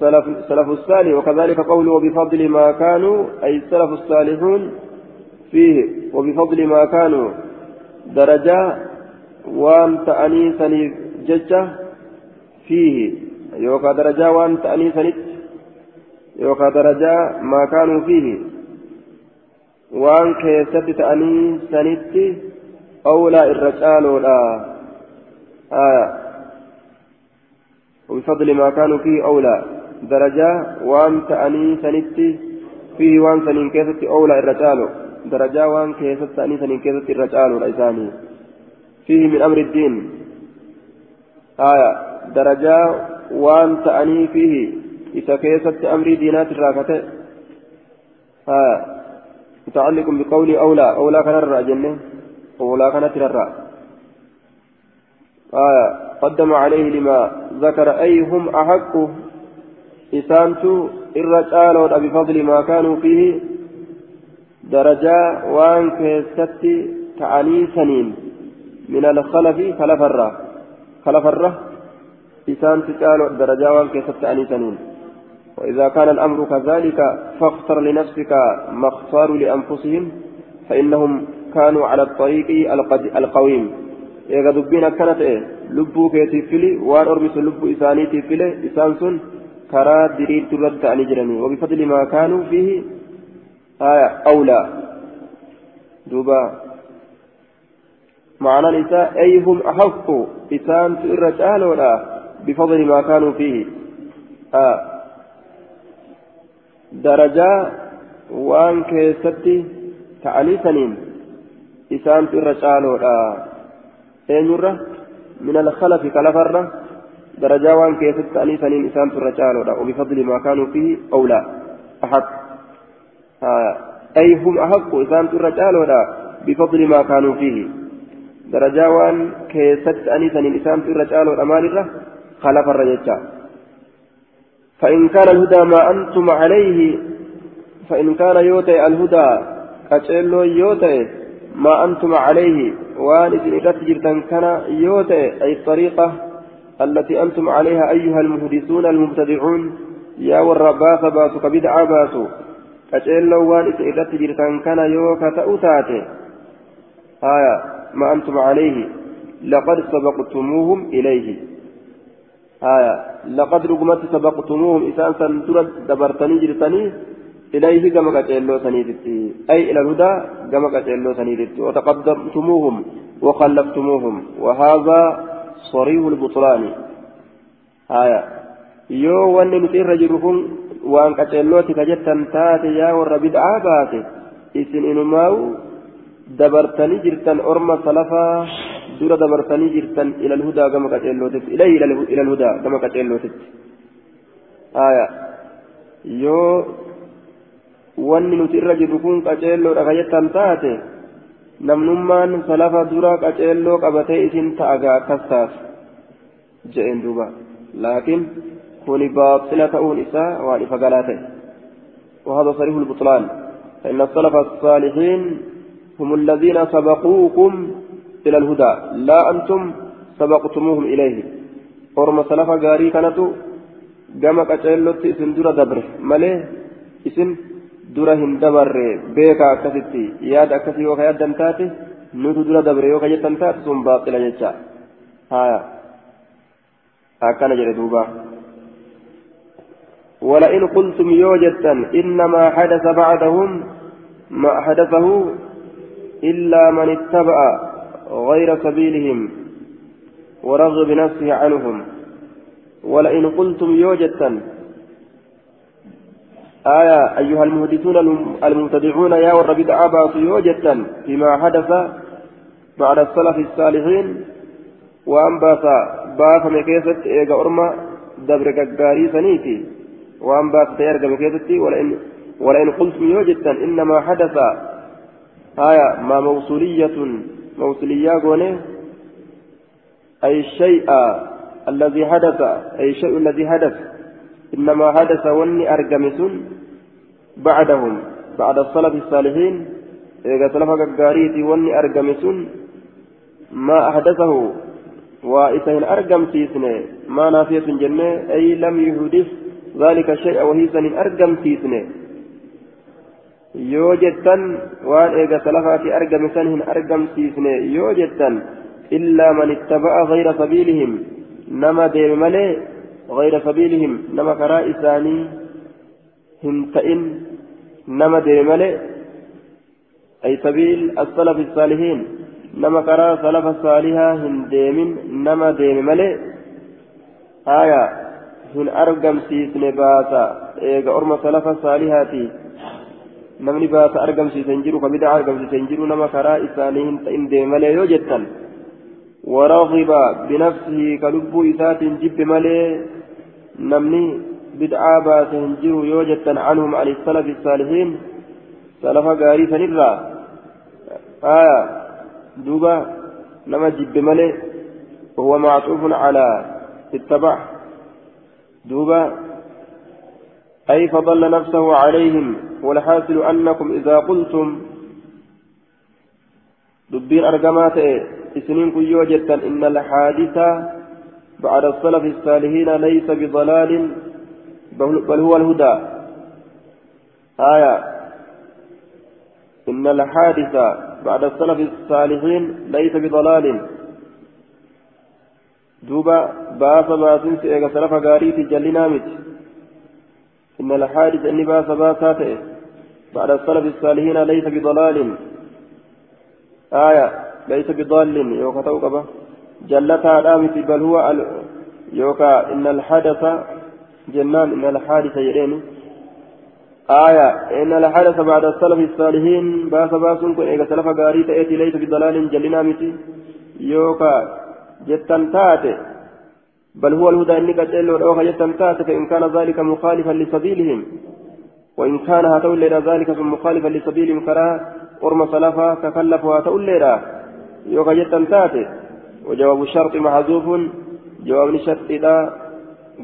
سلف, سلف الصالح وكذلك قوله وبفضل ما كانوا أي السلف الصالحون فيه وبفضل ما كانوا درجة وان تأنيسا ججة فيه يوكا درجة وان تأنيسا yookaan darajaa maa kaanuu fiihi? Waan keessatti ta'anii sanitti awlaa irra caaloodha. وبفضل ما كانوا فيه أولى درجة وان تأني سنتي فيه وان سنين كيست أولى الرجال درجة وان كيست تأني سنين كيست الرجال الإنساني فيه من أمر الدين آية درجة وان تأني فيه إذا كيست أمري دينات الراكتة ها متعلق بقول أولى أولى كان الرأجنة أولى كانت الرأ آية قدم عليه لما ذكر أي هم أحق إسانتو الرجال بفضل ما كانوا فيه درجة وان كيست تعني سنين من الخلف خلف الرا خلف الرا إسان تجعل درجة وان كيست تعني سنين وإذا كان الأمر كذلك فاختر لنفسك ما اختاروا لأنفسهم فإنهم كانوا على الطريق القويم. إذا دبنا كانت إيه؟ لبو كيتي فيلي وان أرمس لبو إسانيتي فيلي إسان سن كرا دريد ترد عن جرمي. وبفضل ما كانوا فيه آية أولى. دوبا. معنى الإساء أي هم أحق؟ إسان تئر ولا؟ بفضل ما كانوا فيه. آه. Darajaa waan keessatti ta'anii saniin isaantu irra caaloodha. Eenyurra? Min alkhalafi kalafarra? درجة وان كيست أني سنين إسان ترجالودا وبفضل ما كانوا فيه أولى أحق آه. أي هم أحق إسان ترجالودا بفضل ما كانوا فيه درجة وان كيست أني سنين إسان ترجالودا مالرة خلف الرجال فإن كان الهدى ما أنتم عليه فإن كان يوتي الهدى كتشيلو يوتي ما أنتم عليه وان إذن جرتن كان يوتي أي الطريقة التي أنتم عليها أيها المهدسون المبتدعون يا والرباث باسك بدعا باسو كتشيلو وان إذن جرتن كان يوكا تأتاتي آية ما أنتم عليه لقد سبقتموهم إليه. آية لقد رقمت سبقتموهم إسان سندرة دبرتني جرتني إليه كما قتلوا سنيدتي. أي إلى الهدى كما قتلوا سنيدتي. وتقدمتموهم وخلفتموهم. وهذا صريح البطلان. haya yoo wanni nuti irra jiru kun waan qaceellooti ka jettan taate yaa warra bid'aa baate isin inumaa'u qaceellootitti ilayhi ilal hudaa gama qaceellootitti haya yoo wanni nuti irra jirru kun qaceelloodha ka jettan taate namnummaan salafa dura qaceelloo qabatee isin ta'agaa akkas taatu je'een duuba laakiin kuni baaxila ta'uun isaa waan ifa galaa ta'e وهذا صريح البطلان فإن السلف الصالحين هم الذين سبقوكم إلى الهدى لا أنتم سبقتموهم إليه أرم سلف غاري كانت malee isin dura hin dabarre beeka akkasitti yaada akkasii yoo ka yaaddan taate nutu dura dabre yoo ka jettan taate sun baaxila jecha haya akkana jedhe duuba ولئن قلتم يوجدا إنما حدث بعدهم ما حدثه إلا من اتبع غير سبيلهم ورغب نفسه عنهم. ولئن قلتم يوجدا. آية أيها المهدثون المبتدعون يا والرب دعابا يوجدا فيما حدث بعد السلف الصالحين. وأنبات باف مكيست إيجا أرما دبر قاري سنيتي. وأنبات تيرجى مكيستي ولئن ولئن قلتم يوجدا إنما حدث. آية ما موصولية موصولية قونه أي الشيء الذي حدث أي الشيء الذي حدث. إنما حدث وني أرجمسون بعدهم بعد السلف الصالحين. إذا سلف قاريتي وني أرجمسون ما أحدثه. وإسهن أرجم سيسنة ما نافية جنة أي لم يحدث ذلك الشيء وهي سن أرجم سيسنة yoo jettan waan eega salafaati argame san hin argamsiisne yoo jettan illaa man ittaba'a gayra sabiilihim nama deeme malee غير سبيلهم نما كرا إساني هنتئن نما ديمالي أي سبيل السلف الصالحين نما كرا سلف الصالحة هنديمين نما ديمالي آية هن أرقم سيسن باسا إيغا أرم سلف الصالحاتي namni baasa argamsiisan jiru ka bid'a argamsiisan jiru nama karaa isaanii hin ta'in deemalee yoo jettan ورغب بنفسه كلب إسات جب ملي نمني بدعا باسهم جروا يوجدا عنهم عن السلف الصالحين سلف غاري سنرا آية دوبا نما جب ملي وهو معطوف على اتبع دوبا أي فضل نفسه عليهم والحاصل أنكم إذا قلتم دبين أرقمات إسنين كن يوجدا إن الحادث بعد السلف الصالحين ليس بضلال بل هو الهدى. آية. إن الحادث بعد السلف الصالحين ليس بضلال. دوبا باس باسن سيغا سلف غاريتي جلنا مت إن الحادث إني باس باساته بعد السلف الصالحين ليس بضلال. آية ليس بضال. يوكا توقبه جلتا دامت بل هو يوكا إن الحدث جنان إن الحادث يرين آية إن الحدث بعد السلف الصالحين باس باس كن إذا سلف غاري تأتي ليس بضلال. جلنا متي يوكا جتن تاتي بل هو الهدى إنك تقول أوها جتن تاتي فإن كان ذلك مخالفا لسبيلهم. وإن كان هتولي ذلك مخالفا لسبيلهم كراه ورم سلفا تكلفوا هتولي يوكا جتن تاتي. وجواب الشرط محذوف. جواب الشرط لا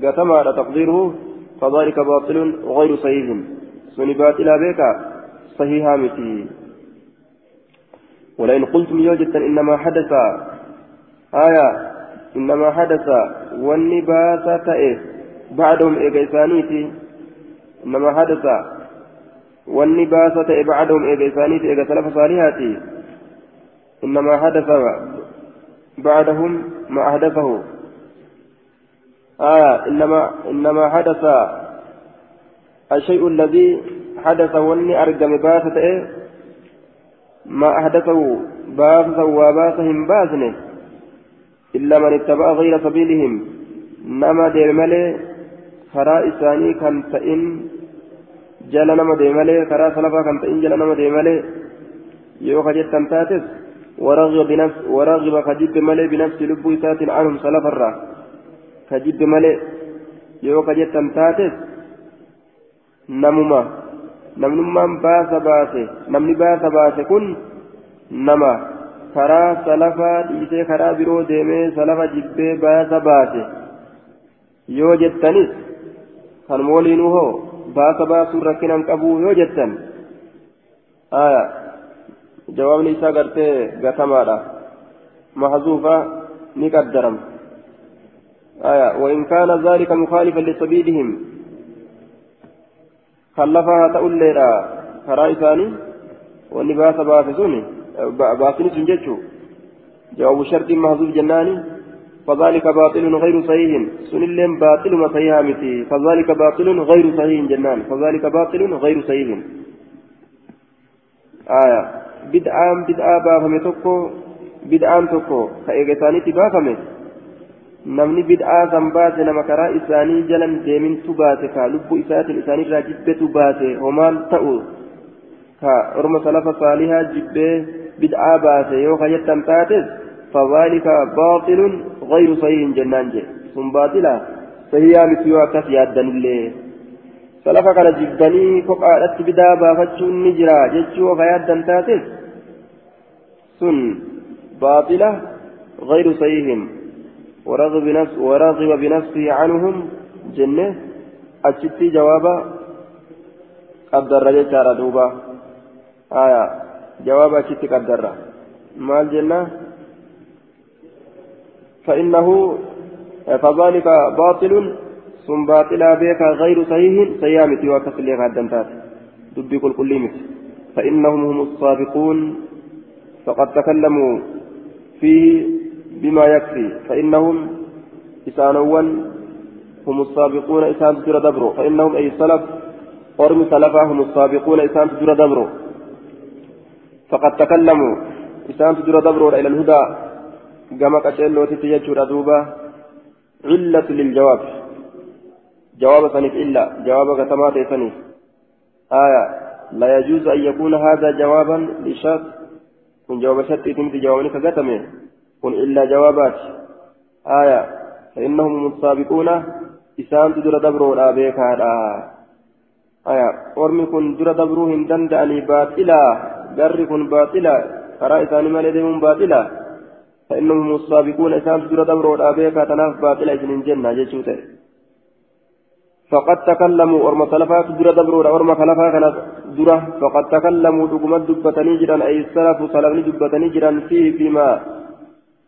قتما تقديره فذلك باطل غير صحيح. سني باطلا بك. صحيحا متي. ولئن قلتم يوجد إنما حدث. آية. إنما حدث. والنباسة تئه بعدهم إيجيسانيتي. إنما حدث والنباسة بعدهم إيجيسانيتي إيجا سلف صالحاتي إنما حدث بعدهم ما أحدثه آية إنما إنما حدث الشيء الذي حدث واني أرقم باسة إيه ما أحدثه باسة وباسهم باسنه إلا من اتبع غير سبيلهم deeme malee karaa isaanii kan ta'in jala nama deeme malee karaa salafaa kan ta'in jala nama deeme malee yoo ka jettan taates ورغب بنفس ورغب كجد ملي بنفس لب سات عنهم سلف الرا كجد ملي يو كجد تاتس نمما نمنمان باس باسه نمني باس باسه كن نما karaa salafaa dhiisee karaa biroo deemee salafa jibbee baasa baase yoo jettanis kan waliinuu hoo baasa baasuun rakkinaan qabuu yoo jettan jawaabni isaa gartee gatamaadha mahzuufa ni qaddarama. وإن كان ذلك مخالفا لسبيلهم خلفها تقول لي كرائساني والنباس باسسوني باطل سنجتشو جواب شرط محذوف جناني فذلك باطل غير صحيح. سن اللين باطل ما صحيح متي فذلك باطل غير صحيح جنان. فذلك باطل غير صحيح. آية. بدعان بدعا بافمي توكو بدعان توكو namni bid'aa san baase nama karaa isaanii jalan deemintu baase ka lubbuu isaatiin isaanirraa jibbetu baase homaan ta'u ka orma salafa saalihaa jibbee بدعة باسة يوكا جتم تاتس فذلك باطل غير صحيح جنان جي ثم باطلة صحيحة مثل كس يادن اللي. سلفا كان جبدني فقالت بدا بافتشون نجرا جتشو فيادن تاتس سن باطلة غير صحيح. ورغب, بنفس ورغب بنفسه عنهم جنة. أجتي جوابا قدر رجل دوبا. آية. جواب أشت قدر. ما الجنة فإنه فذلك باطل ثم باطلا بك غير صحيح سيامتي وكسل غدنتات دبي كل كل فإنهم هم السابقون فقد تكلموا فيه بما يكفي. فإنهم إسانوا هم السابقون إسان تجر دبرو. فإنهم أي سلف أرمي سلفا هم السابقون إسان تجر دبرو. فقد تكلموا إسان تدر دبروا إلى الهدى. كما قتلوا تتيجر دوبا علة للجواب جواب سنف إلا جواب كتمات سنف آية لا يجوز أن يكون هذا جوابا لشرط من جواب شرط تمت جوابني كتمه كن إلا جوابات آية فإنهم السابقون إسان تدر دبروا لا بيك هذا آية ورمي كن در دبروا هندن دعني باطلا جر كن باطلا إساني مالي ديمون باطلا فإنهم السابقون إسان سورة دبر والآبيكا تناف باطلا إسن جنة جيشوته فقد تكلموا أرم سلفات درة دبر أرم خلفا كان درة فقد تكلموا دقمت دبتني جرا أي السلف سلفني دبتني جرا فيه فيما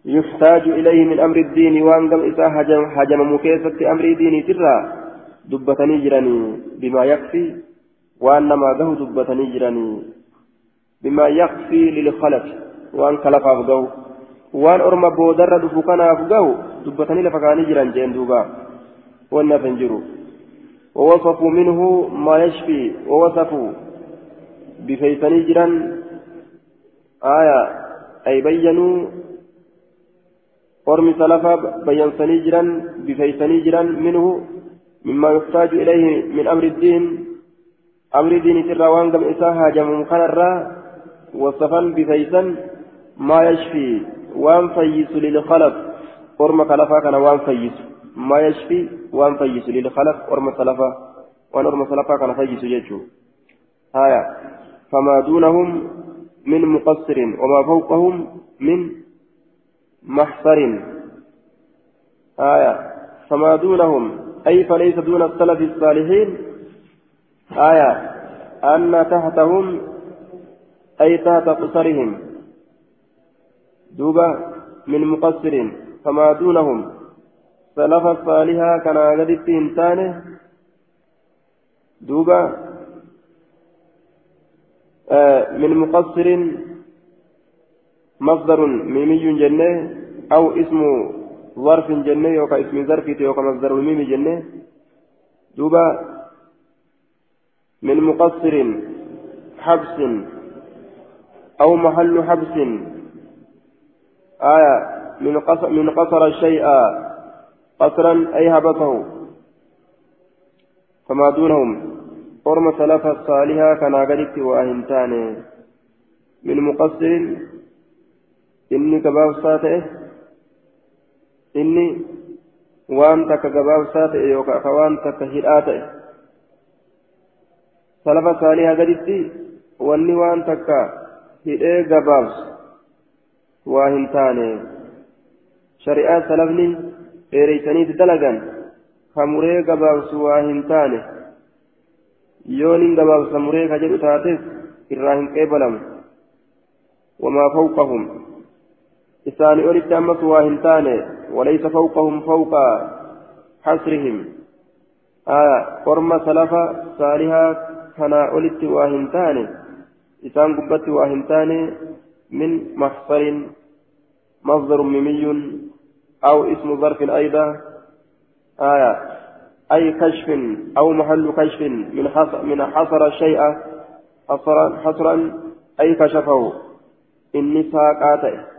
يحتاج إليه من أمر الدين. وأنقم إسا حجم, حجم مكيسة أمر ديني ترى. دبتني جراني بما يكفي وأنما ذهو دبتني جراني بما يخفي للخلف وان خلف أفقو وان أرمى بودر دفكنا أفقو دبتني لفقاني جران جين دوبا وأنا فنجرو ووصفوا منه ما يشفي ووصفوا بفيسني جران آية أي بينوا أرمي سلفا بينسني جران بفيسني جران منه مما يحتاج إليه من أمر الدين أمر الدين ترى وان قم إساها جمع خنرا وصفا بفيسا ما يشفي وان فيس للخلف ورم خلفا كان وان فيس ما يشفي وان فيس للخلف ورم خلفا وان ورم خلفا كان فيس يجو آية فما دونهم من مقصر وما فوقهم من محصر آية فما دونهم أي فليس دون السلف الصالحين آية أن تحتهم أي تحت قصرهم دوبا من مقصر فما دونهم. سلف الصالحة كان قد إنسانه دوبا آه من مقصر مصدر ميمي جنة أو اسم ظرف جنة يوكا اسم ظرف يوكا مصدر الميم جنة. دوبا من مقصر حبس أو محل حبس. آية من قصر, من قصر الشيء قصرا أي هبطه فما دونهم أرم سلف الصالحة كان قدت وأهنتان من مقصر إني كباب ساته إني ka waan takka hidhaa ta'e salafa saalihaa gaditti wanni waan takka hidhee gabaabsu ka muree gabaabsu waa hin taane yoo nin gabaabsa muree ka jedhu taates irraa hin qeebalamu wamaa fawqahum isaanii olitti ammas waa hin taane وليس فوقهم فوق حصرهم آه قرم سلفا صالحا كنا أولت واهنتان إسان قبت واهنتان من محصر مصدر ميمي أو اسم ظرف أيضا. آية. أي كشف أو محل كشف من حصر من حصر الشيء حصرا حصرا أي كشفه. إني ساقاته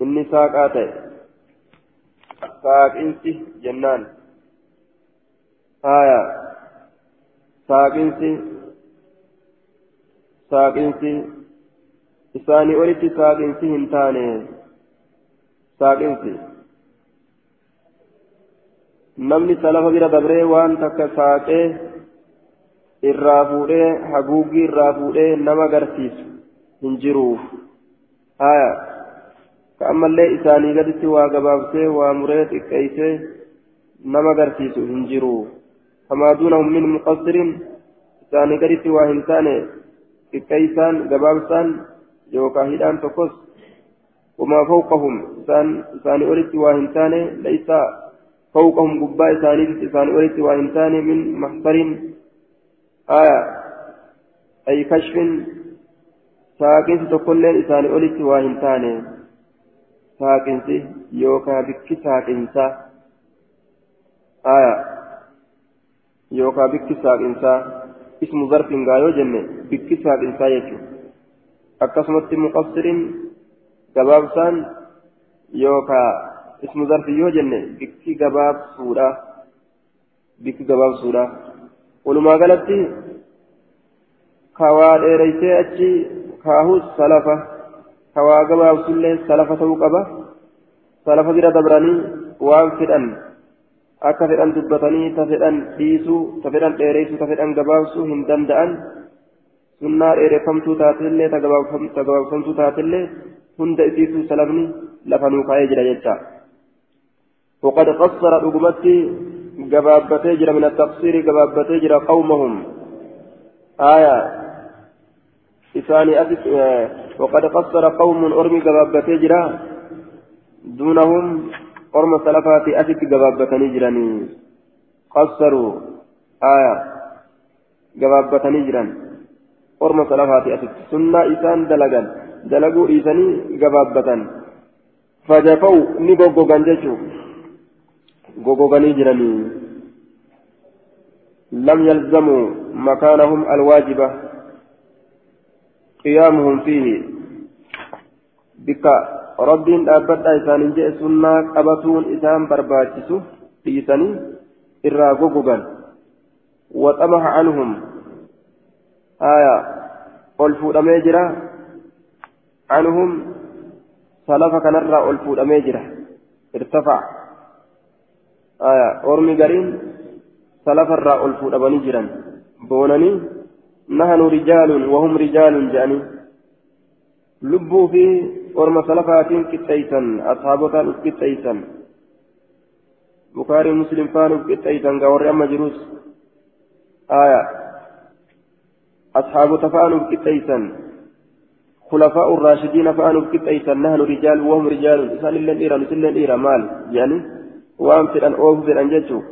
inni saaqaa ta'e saaqinsi jennaan haya saaqinsi saaqinsi isaanii olitti saaqinsi hin taane saaqinsi namni salafa bira dabree waan takka saaqee irraa fuudhee haguuggii irraa fuudhee nama agarsiisu hin jiruuf haya ka'ammallee isaanii gaditti waa gabaabsee waa muree xiqqeeysee nama agarsiisu hin jiru kamaa duunahum min muqassirin isaanii gaditti waa hin taane xiqqeeysaan gabaabsaan yookaan hidhaan tokkos wamaa fawqahum isaan isaanii olitti waa hin taane laysa fawqahum gubbaa isaaniitti isaanii olitti waa hin taane min mahsarin aya ay kashfin saaqinsi tokkolleen isaanii olitti waa hin taane saaqinsi yookaan bikki saaqinsaa aya yookaan bikki saaqinsaa ismu akkasumatti muqassiriin gabaabsaan yookaan ismu zarfin yoo jenne bikki gabaabsuudha bikki gabaabsuudha walumaa galatti kawaa dheereysee achi kaahus salafa. hawaa gabaabsullee salafa ta'uu qaba salafa bira dabranii waan fedhan akka fedhan dubbatanii ta fedhan dhiisuu ta fedhan dheereessuu ta fedhan gabaabsuu hin danda'an sunnaa dheereffamtuu taatellee ta gabaabfamtuu taatellee hunda isiisuu salafni lafanuu kaa'ee jira وقد قصر رقمتي جبابتي جرى من التقصير جبابتي جرى قومهم آية إساني أسف وقد قصر قوم أرمي قبابة جرا دونهم أرم سلفات أسف قبابة نجراني قصروا آية قبابة نجران أرم سلفات أسف سنة إسان دلقا دلقوا إيساني قبابة فجفوا نقوقوا جنجشوا قوقوا جراني لم يلزموا مكانهم الواجبة قيامهم فيه بك رب أبدا إسان جاء سنة قبطون إسان برباجسو إيساني إرى غوغوغا وطمح عنهم آية. ألفو أميجرا عنهم سلف كنرى ألفو أميجرا ارتفع. آية. أرمي قرين سلف الرى ألفو أميجرا بونني. نحن رجال وهم رجال جاني. لبوا في ورم سلفات كتيسا أصحابتا كتيسا بخاري مسلم فانو كتيسا قور أما جروس. آية. أصحاب تفانو كتيسا خلفاء الراشدين فانو كتيسا نحن رجال وهم رجال. سال الله إيرا نسل إيرا. مال. يعني وأم في أن أوف في أن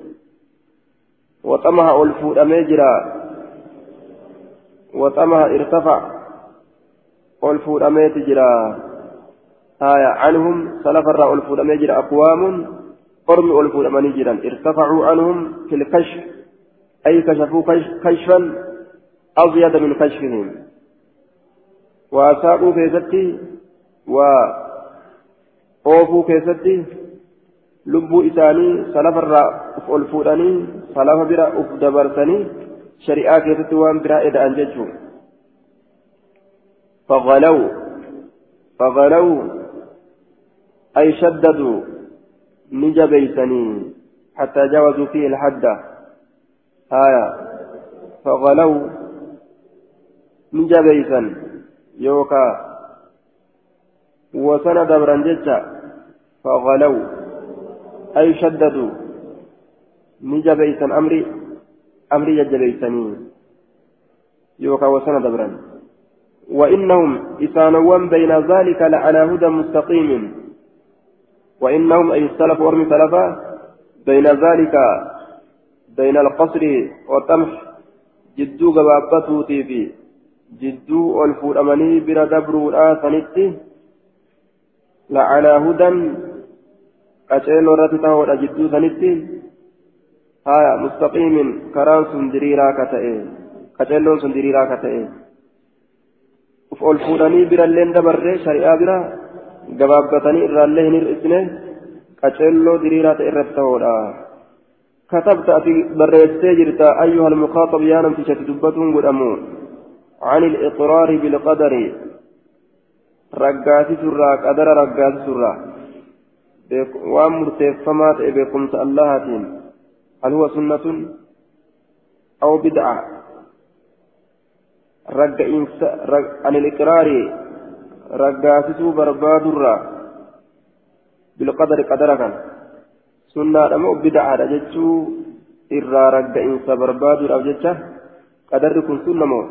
وطمع ألفو أميجرا. وطمع ارتفع ألفو أميت جرا آية عنهم سلف الرا ألفو أميت جرا أقوام قرم ألفو أماني جرا ارتفعوا عنهم في الكشف. أي كشفوا كشفا؟ أزيد من كشفهم وأساقوا كيستي و أوفوا كيستي salafarraa uf ol fuudhanii salafa bira uf dabarsanii shari'aa keessatti waan biraa eda'an jechuun فغلوا فغلوا أي شددوا نجبيسني حتى جاوزوا فيه الحد آية فغلوا نجبيسا يوكا وسند برنجتا فغلوا أي شددوا نجبيسا أمري أمري يجبيسني يوكا وسند برن وإنهم إسانوان بين ذلك لعلى هدى مستقيم. وإنهم أي السلف ورمي سلفا بين ذلك بين القصر والطمح جدو قبابته في جدو الفورماني بلا دبرو آسنتي لعلى هدى haya mustaqiimin karaan sun diriiraa ka ta'e qaceelloon sun diriiraa ka ta'e uf ol fuudhanii biralleen dabarree shari'aa bira gabaabbatanii irraallee hin hir'isne qaceelloo diriiraa ta'e irratti tahoodha كتبت في بريتي جرتا أيها المخاطب يا نمتي شتدبتهم قدموا عن الإقرار بالقدر رقاسي سرا قدر رقاسي سرا waan murteeffamaa ta'e beekumsa allahaatiin hal huwa sunnatun aw bid'a ragga'iinsa anil iqraari raggaasisuu barbaadurra bilqadari qadara kan sunnaadha moo bid'aadha jechuu irraa ragga'iinsa barbaaduudhaaf jecha qadarri kun sunna moo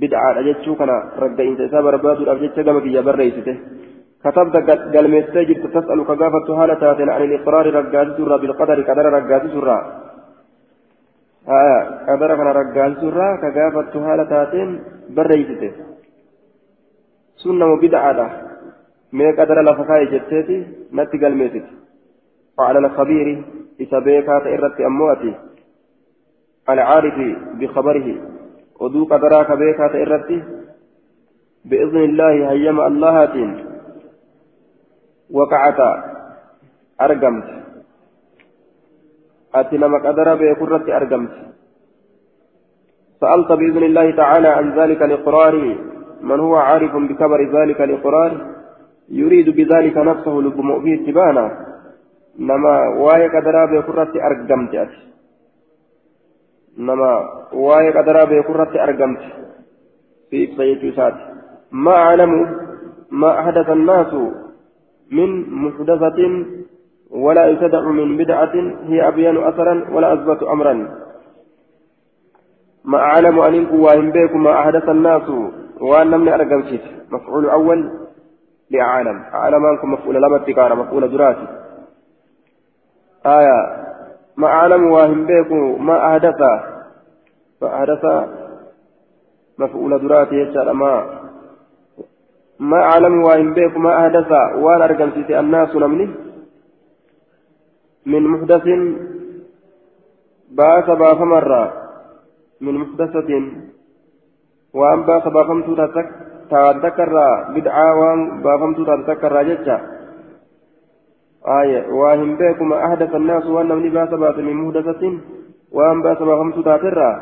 bid'aadha jechuu kana ragga'iinsa isaa barbaaduudhaaf jecha gama kiyya barreessite كتبت قلميستي جبت تسأل كغافة حالة تاتين عن الإقرار رقاز سرة بالقدر قدر رقاز سرة آه قدر كان رقاز سرة حالة تاتين بريسته سنة وبدعة ما قدر لفقاي جتتي نتي قلميست وعلى الخبير إسابيكات إرت أمواتي. العارف بخبره. ودو قدراك بيكات إرت بإذن الله هيما اللهاتين وقعت أرقمت أتي لما قدر بكرة أرقمت سألت بإذن الله تعالى عن ذلك الإقرار من هو عارف بكبر ذلك الإقرار يريد بذلك نفسه لبمؤ فيه اتبانا نما واي قدر بكرة أرقمت أتي نما واي قدر بكرة أرقمت في إبصية ما أعلم ما أحدث الناس من محدثة ولا يتدع من بدعة هي أبين أثرا ولا أثبت أمرا ما أعلم أن إنكم بكم ما أحدث الناس وأن لم أرقم مفعول أول لأعلم أعلم أنكم مفعول لما اتكار مفعول دراسي آية ما أعلم وأن بكم ما أحدث فأحدث مفعول دراسي يسأل ما. ما أعلم وإن بيك ما أحدث وأنا أرقمت الناس نمني. من محدث باس باف مرة من محدثة وأن باس بافمت تذكر بدعة وأن بافمت تذكر جتة آية وإن بيك ما أحدث الناس وأن نمني باس باس من محدثة وأن باس بافمت تذكر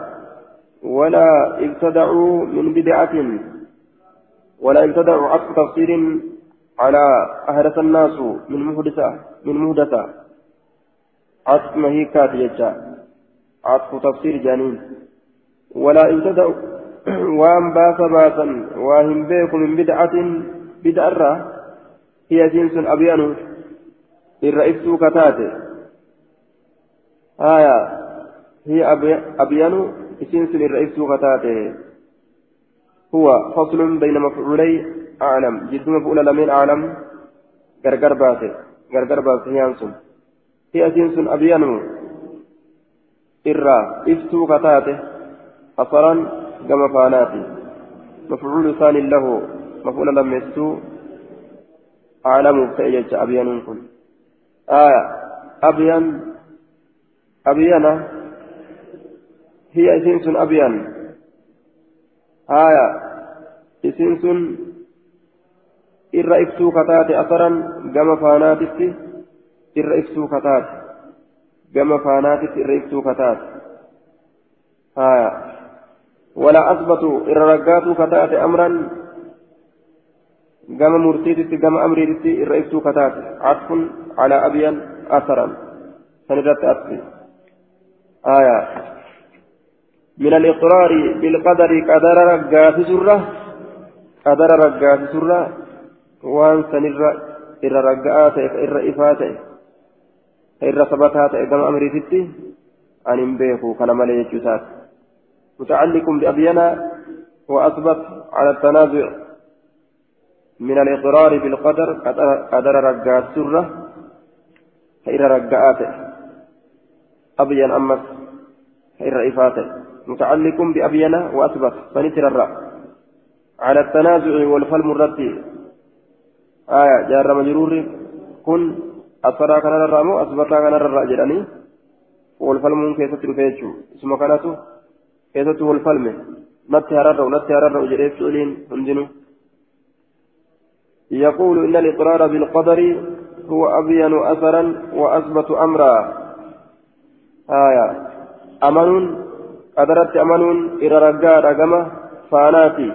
ولا ابتدعوا من بدعة ولا ابتدعوا عطف تفسير على أهرس الناس من محدثة من محدثة. عطف مهيكات يجا عطف تفسير جانين. ولا ابتدعوا [CLEARS THROAT] وان باس باسا واهم بيكم من بدعة بدعة هي جنس أبيان الرئيس كتاته آية. هي أبيان. جنس الرئيس كتاته هو فصل بين مفعولي أعلم. جد مفعول لمن أعلم. غرغر باسي. غرغر باسي يانسون. هي أسينسون أبيانو إرى إفتو كتاته أصرا كما فاناتي. مفعول ثاني له. مفعول لم يستو. أعلم فإيج أبيان كن. آية. أبيان. أبيانا هي أسينسون أبيان. آية. إسين سن إرى إفتو كتاتي أثرا كما فاناتي الرئيسو كتات كما فانات الرئيسو كتات آية. ولا أثبتوا الرقات كتات أمرا كما مرتيتي كما أمريتي الرئيسو كتات عطف على أبين أثرا سندت أثري آية من الإقرار بالقدر قدر رقات سرة قدر رقات سرة وان سنر إر رقات إر إفات إر ثبتات كما أمريتي أن بيكو كان مليك يسات متعلق بأبينا وأثبت على التنازع من الإقرار بالقدر قدر رقات سرة فإر رقات أبين أمس فإر إفاته متعلق بأبينا وأثبت فنتر الرأ. على التنازع والفلم الرتي آية جار مجرور كن أثرا كان الرامو أثبتا كان الرأ جراني. والفلم كيست رفيتشو اسمه كانتو كيست والفلم نتي هرر ونتي هرر وجريف سؤالين هندنو يقول إن الإقرار بالقدر هو أبين أثرا وأثبت أمرا. آية. أمن قدرت أمن إلى رجاء رقم فاناتي.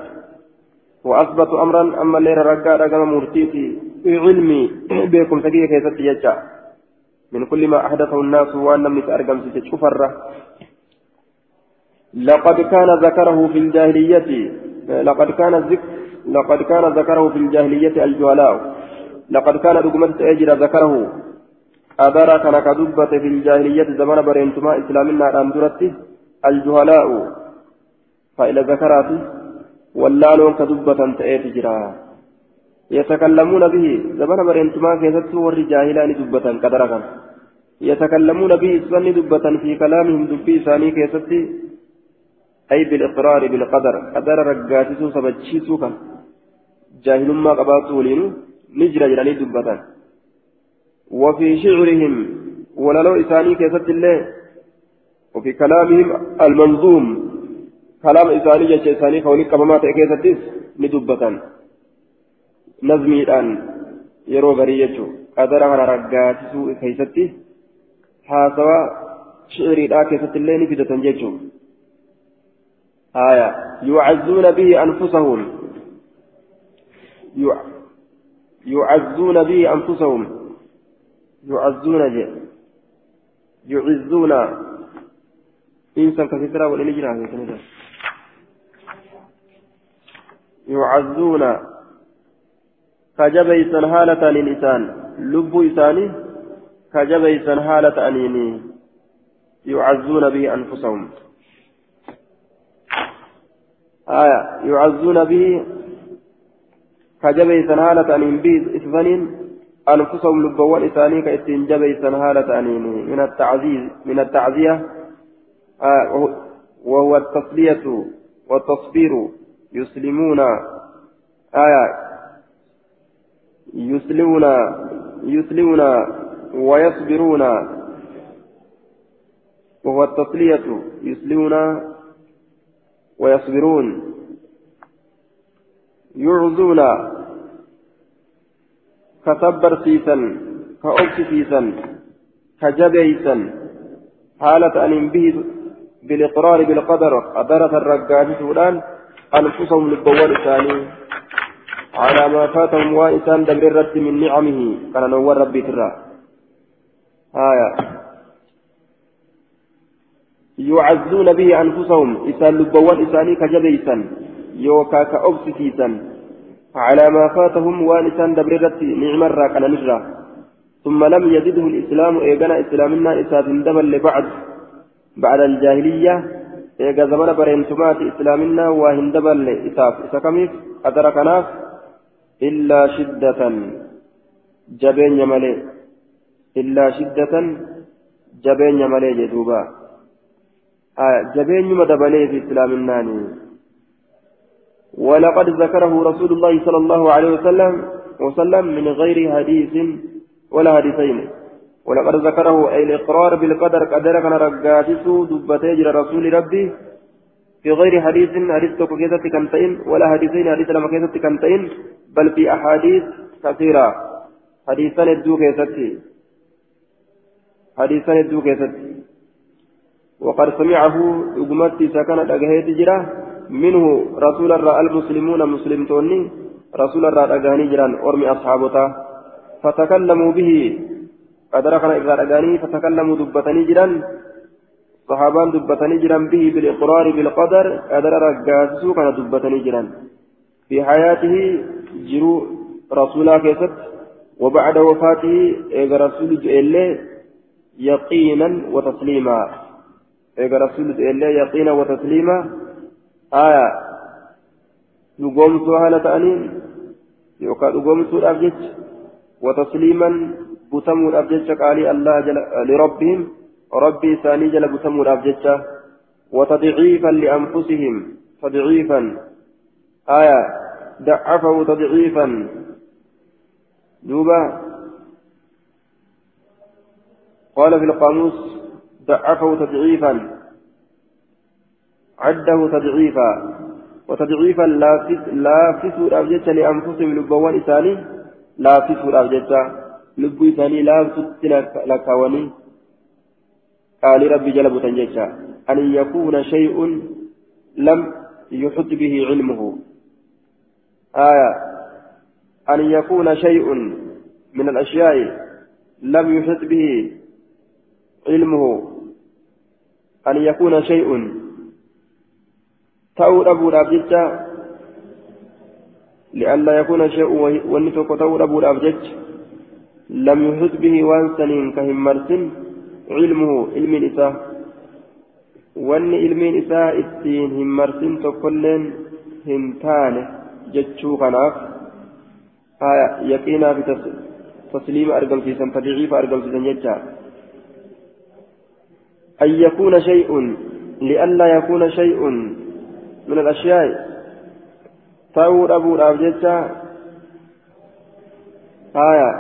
وأثبت أمرا أما اللي رجاء رقم مرتيتي. علمي [CLEARS THROAT] بكم تقيه كيست يجا من كل ما أحدثه الناس وأن لم يتأرقم شفرة. لقد كان ذكره في الجاهلية. لقد كان ذكر لقد كان ذكره في الجاهلية الجهلاء. لقد كان رقمت أجر ذكره. أدرى كان كذبة في الجاهلية زمن برينتما إسلامنا أندرت الجهلاء. فإلى ذكرات واللالون كذبة تأتي جرا. يتكلمون به زمن برينتما كيست والرجاهلان دبة قدرا يتكلمون به سن دبة في كلامهم دبي ثاني كيست أي بالإقرار بالقدر. قدر رقاتسو سبتشيسو كان. جاهل ما قباتو لينو نجرى جراني دبة وفي شعرهم ولو إساني كيست الله وفي كلامهم المنظوم كلام إساني جيش إساني كوني كمامات كيستيس ندبة نظمي الآن يرو غريجو قدر على رقاتسو كيستي حاسوا شعري لا كيست الله نفدة جيشو آية يعزون به أنفسهم يعزون به أنفسهم. يعزون جي يعزون. إنسان كثيرا ولا نجرى يعزون. كجبيسا حالة الإنسان لب إنساني كجبيسا حالة أنيني يعزون به أنفسهم. آية. يعزون به كجبيسا حالة أنين به إثبانين أنفسهم لبوان إساني كإتين جبيسا حالة أنين. من التعزيز من التعزية آه وهو التصلية والتصبير. يسلمون آية يسلمون يسلمون ويصبرون. وهو التصلية يسلمون ويصبرون. يعزون. كصبر سيسا كأوكس سيسا كجبيسا حالة أن به بالإقرار بالقدر قدرة الرقاج سودان أنفسهم للبوال الثاني على ما فاتهم وإسان دبرت من نعمه كان نور ربي ترى. آية. يعزون به أنفسهم إسان لبوال إساني كجبيسا يوكا كأبسكيسا على ما فاتهم وإسان دبرت نعم كان نجرا. ثم لم يزده الإسلام إيقنا إسلامنا إساد دبل بعد بعد الجاهلية إيجا زمن برينتمات إسلامنا وهندبل إساف إسكميف قدر كناف إلا شدة. جبين يملي. إلا شدة. جبين يملي جدوبا آه جبين يمدبلي في إسلامنا ولقد ذكره رسول الله صلى الله عليه وسلم وسلم من غير حديث ولا حديثين. ولقد ذكره أي الإقرار بالقدر قدر كان رقاتسو دبتي جرى رسول ربي. في غير حديث حديث كيسة كنتين ولا حديثين حديث لما كيسة كنتين بل في أحاديث كثيرة. حديثا الدو كيستي حديثا يدو كيست وقد سمعه أقمتي سكن أجهيت جرا منه رسول الله المسلمون مسلم رسول الله أجاني جران أرمي أصحابته فتكلموا به. قدر كان إذا أجاني فتكلموا دبتني جران صحابان دبتني جران به بالإقرار بالقدر. قدر رجاسو كان دبتني جران في حياته جرو رسولا كيست. وبعد وفاته إذا رسول جئله يقينا وتسليما. إذا رسول جئله يقينا وتسليما. آية نقوم سهلة أنين يوكا نقوم سهلة وتسليما بتموا الأبجد قال الله جل لربهم ربي ثاني جل بتموا الأبجد وتضعيفا لأنفسهم تضعيفا آية ضعفه تضعيفا دوبا قال في القاموس ضعفه تضعيفا عده تضعيفا. وتضعيفا لافس الأبجد لأنفسهم لبوان إساني لافس الأبجد lubbuu isaanii laamsutti lakkaawanii qaalii rabbii jala butan jecha an yakuuna shay'un lam yuxut bihi cilmuhu آية. أن يكون شيء من الأشياء لم يحط به علمه. أن يكون شيء تأور أبو الأبجد لئلا يكون شيء ونتوك تأور أبو الأبجد لم يحط به وانسن كهمرسن علمه علم الإساء وان علم الإساء السين همرسن تقلن همتانه جتشو خناف آية يقينا بتسليم أرقم في سن تضعيف أرقم في سن أن يكون شيء لئلا يكون شيء من الأشياء تأور أبو الأبجدة آية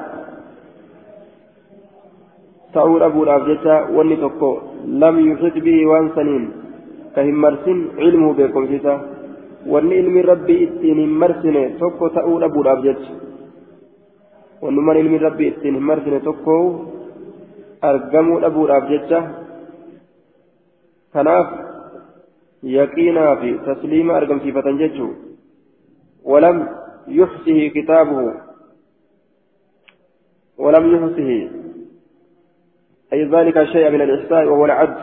ta'uu dhabuudhaaf jecha wanni tokko lam yuxit bihi waan saniin ka hin marsin cilmuhu beekumsisa wanni ilmi rabbii ittiin hin marsine tokko ta'uu dhabuudhaaf jecha wannuman ilmi rabbii ittiin hin marsine tokko argamuu dhabuudhaaf jecha kanaaf yaqiinaa fi tasliima argamsiifatan jechuu ولم يحصه كتابه. ولم يحصه. أي ذلك الشيء من الإحساء وهو العد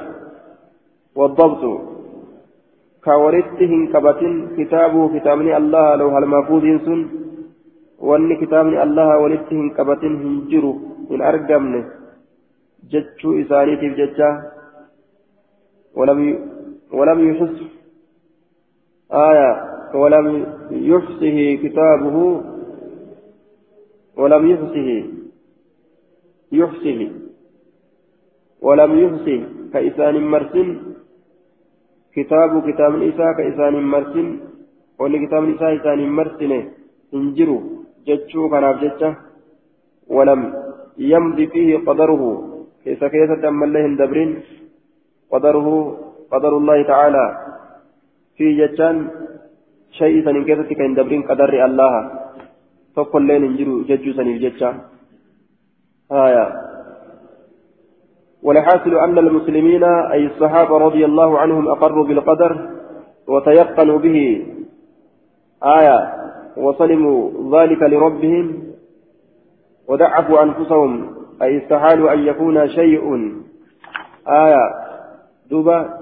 والضبط. كورثته كبت كتابه كتابني الله لو هل مفوض سن وأن كتابني الله ولته كبت هنجر إن أرقمنه جتشو إسانيتي جتشا ولم ولم يحس آية ولم يحصه كتابه ولم يحصه يحصه ولم يحصي كإسان مرسل كتاب كتاب الإساء كإسان مرسل ولي كتاب الإساء إسان مرسل انجروا جتشو كناف جتشا ولم يمضي فيه قدره كيف كيف تم الله دبرين قدره قدر الله تعالى. في جتشان شيء سنين كيف تكين دبرين قدر الله. تقول لين انجروا جتشو سنين جتشا. آية. والحاصل أن المسلمين أي الصحابة رضي الله عنهم أقروا بالقدر وتيقنوا به. آية. وسلموا ذلك لربهم ودعفوا أنفسهم. أي استحالوا أن يكون شيء. آية. دوبا.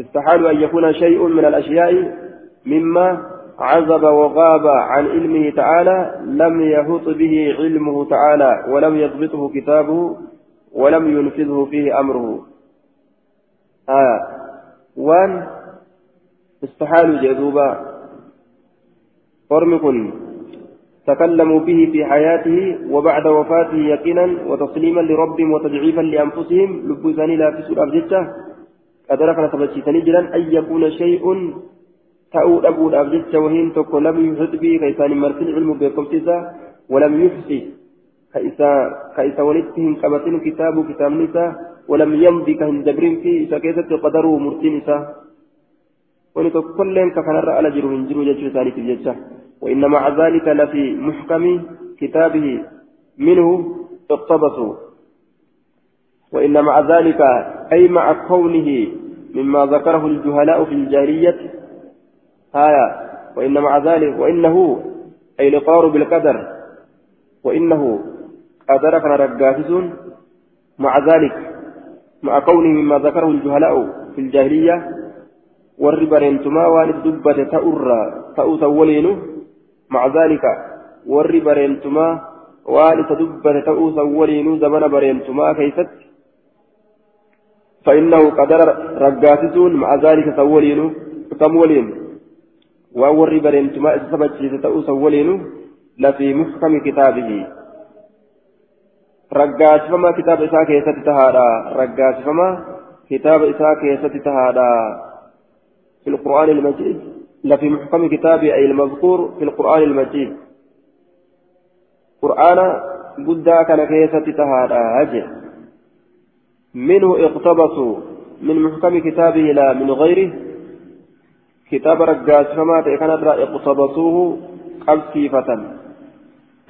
استحالوا أن يكون شيء من الأشياء مما عزب وغاب عن علمه تعالى لم يهط به علمه تعالى ولم يضبطه كتابه ولم ينفذه فيه أمره. آه. وان استحالوا جذوبا فرمكن تكلموا به في حياته وبعد وفاته يقينا وتسليما لربهم وتضعيفا لأنفسهم. لبوساني لا في سورة أبجدته قدرك نتبجتني جلا أن يكون شيء tokko lam yuhit bii ka isaan hin marsin ilmu beekumsiisa walam yufsi ka isa walitti hin qabatin kitaabu kitaabni isaa walam yamdi ka hin dabrin fi isa keessatti qadaruu murtiin isaa wani tokkolleen ka kanarra ala jiru hin jiru jechuu isaaniitiif jecha وإن مع ذلك لفي محكم كتابه منه اقتبسوا وإن مع ذلك أي مع كونه مما ذكره الجهلاء في الجاهلية آية وإن مع ذلك وإنه أي الإقرار بالقدر وإنه قدر كان رقاتس مع ذلك مع كونه مما ذكره الجهلاء في الجاهلية والربرينتما وان الدبة تأرى تأوسولين مع ذلك والربرينتما وان تدبة تأوسولين زمن برينتما كيست فإنه قدر رقاتسون مع ذلك سولين تمولين وأوري برينتما إسابتشيس تأوس ولين لفي محكم كتابه. رقاتفما كتاب إساء كيسة تهادا رقاتفما كتاب إساء كيسة تهادا. في القرآن المجيد لفي محكم كتابه أي المذكور في القرآن المجيد. قرآن قدا كان كيسة تهادا منه اقتبسوا من محكم كتابه لا من غيره. كتاب رجاج فما كان اقتبسوه قبسيفة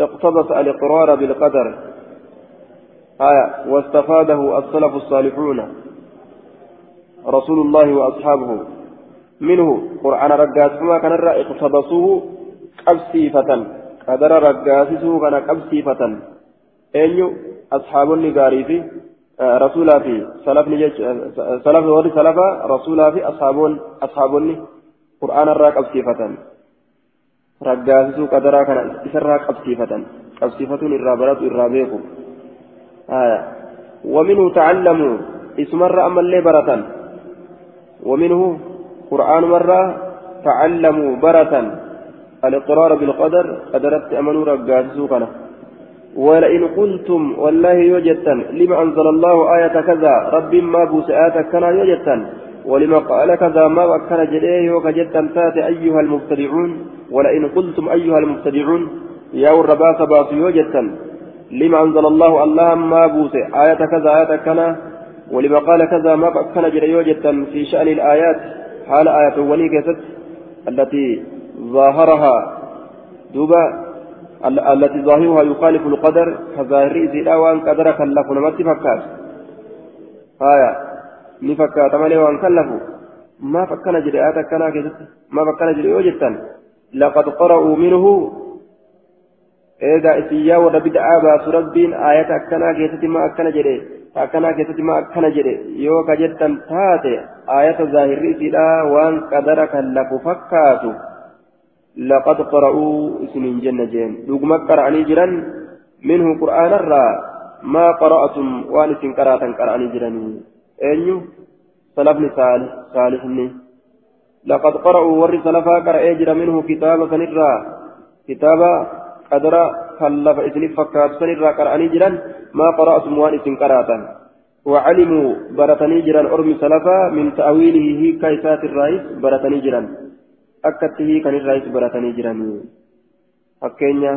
اقتبس الإقرار بالقدر. آية واستفاده السلف الصالحون. رسول الله وأصحابه. منه قرآن رجاج فما كان اقتبسوه قبسيفة قدر رجاسسه كان قبسيفة أين أصحاب النقاري آه، رسولا في سلف نجج سلف ورد سلفا رسولا في أصحابون أصحابوني قرآن الراك أبسيفة رقاسسو قدرا كان إسرا قبسيفة قبسيفة الرابرات الرابيق آية. ومنه تعلموا اسم مرة أما اللي برة ومنه قرآن مرة تعلموا برة الإقرار بالقدر قدرت أمنوا رقاسسو كان. ولئن قلتم والله يوجدتن لما أنزل الله آية كذا رب ما بوسآتك كان يوجدتن ولما قال كذا ما وكر جديه وكجتا تات أيها المبتدعون ولئن قلتم أيها المبتدعون يا الرباس باطيو جتا لما أنزل الله الله ما بوس آية كذا آية كنا ولما قال كذا ما وكر جديه جتا في شأن الآيات حال آية ولي التي ظاهرها دوبا التي ظاهرها يخالف القدر كظاهر إذا وأن قدر كلف نمت فكاس آية ni fakkaata malee waan kallafu maaf akkana jedhe aata akkanaa keessatti maaf akkana jedhe yoo jettan laqad qara'uu minhu eegaa isin yaa warra bid'aa baasu rabbiin aayata akkanaa keessatti ma akkana jedhe akkanaa keessatti ma akkana jedhe yoo ka jettan taate laqad qara'uu isiniin jenna jeen dhuguma qara'anii jiran minhu qur'aanarraa maa qara'atum waan isin qaraatan qara'anii jiranii eenyu salafni saalihni laqad qara'uu warri salafaa qara'ee jira minhu kitaaba sanirraa kitaaba qadara kallafa isinif fakkaatu sanirraa qara'anii jiran maa qara'atum waan isin qaraatan وعلموا برتني جران أرمي سلفا من تأويله هي كيسات الرئيس برتني جران أكته كان الرئيس برتني جران أكينيا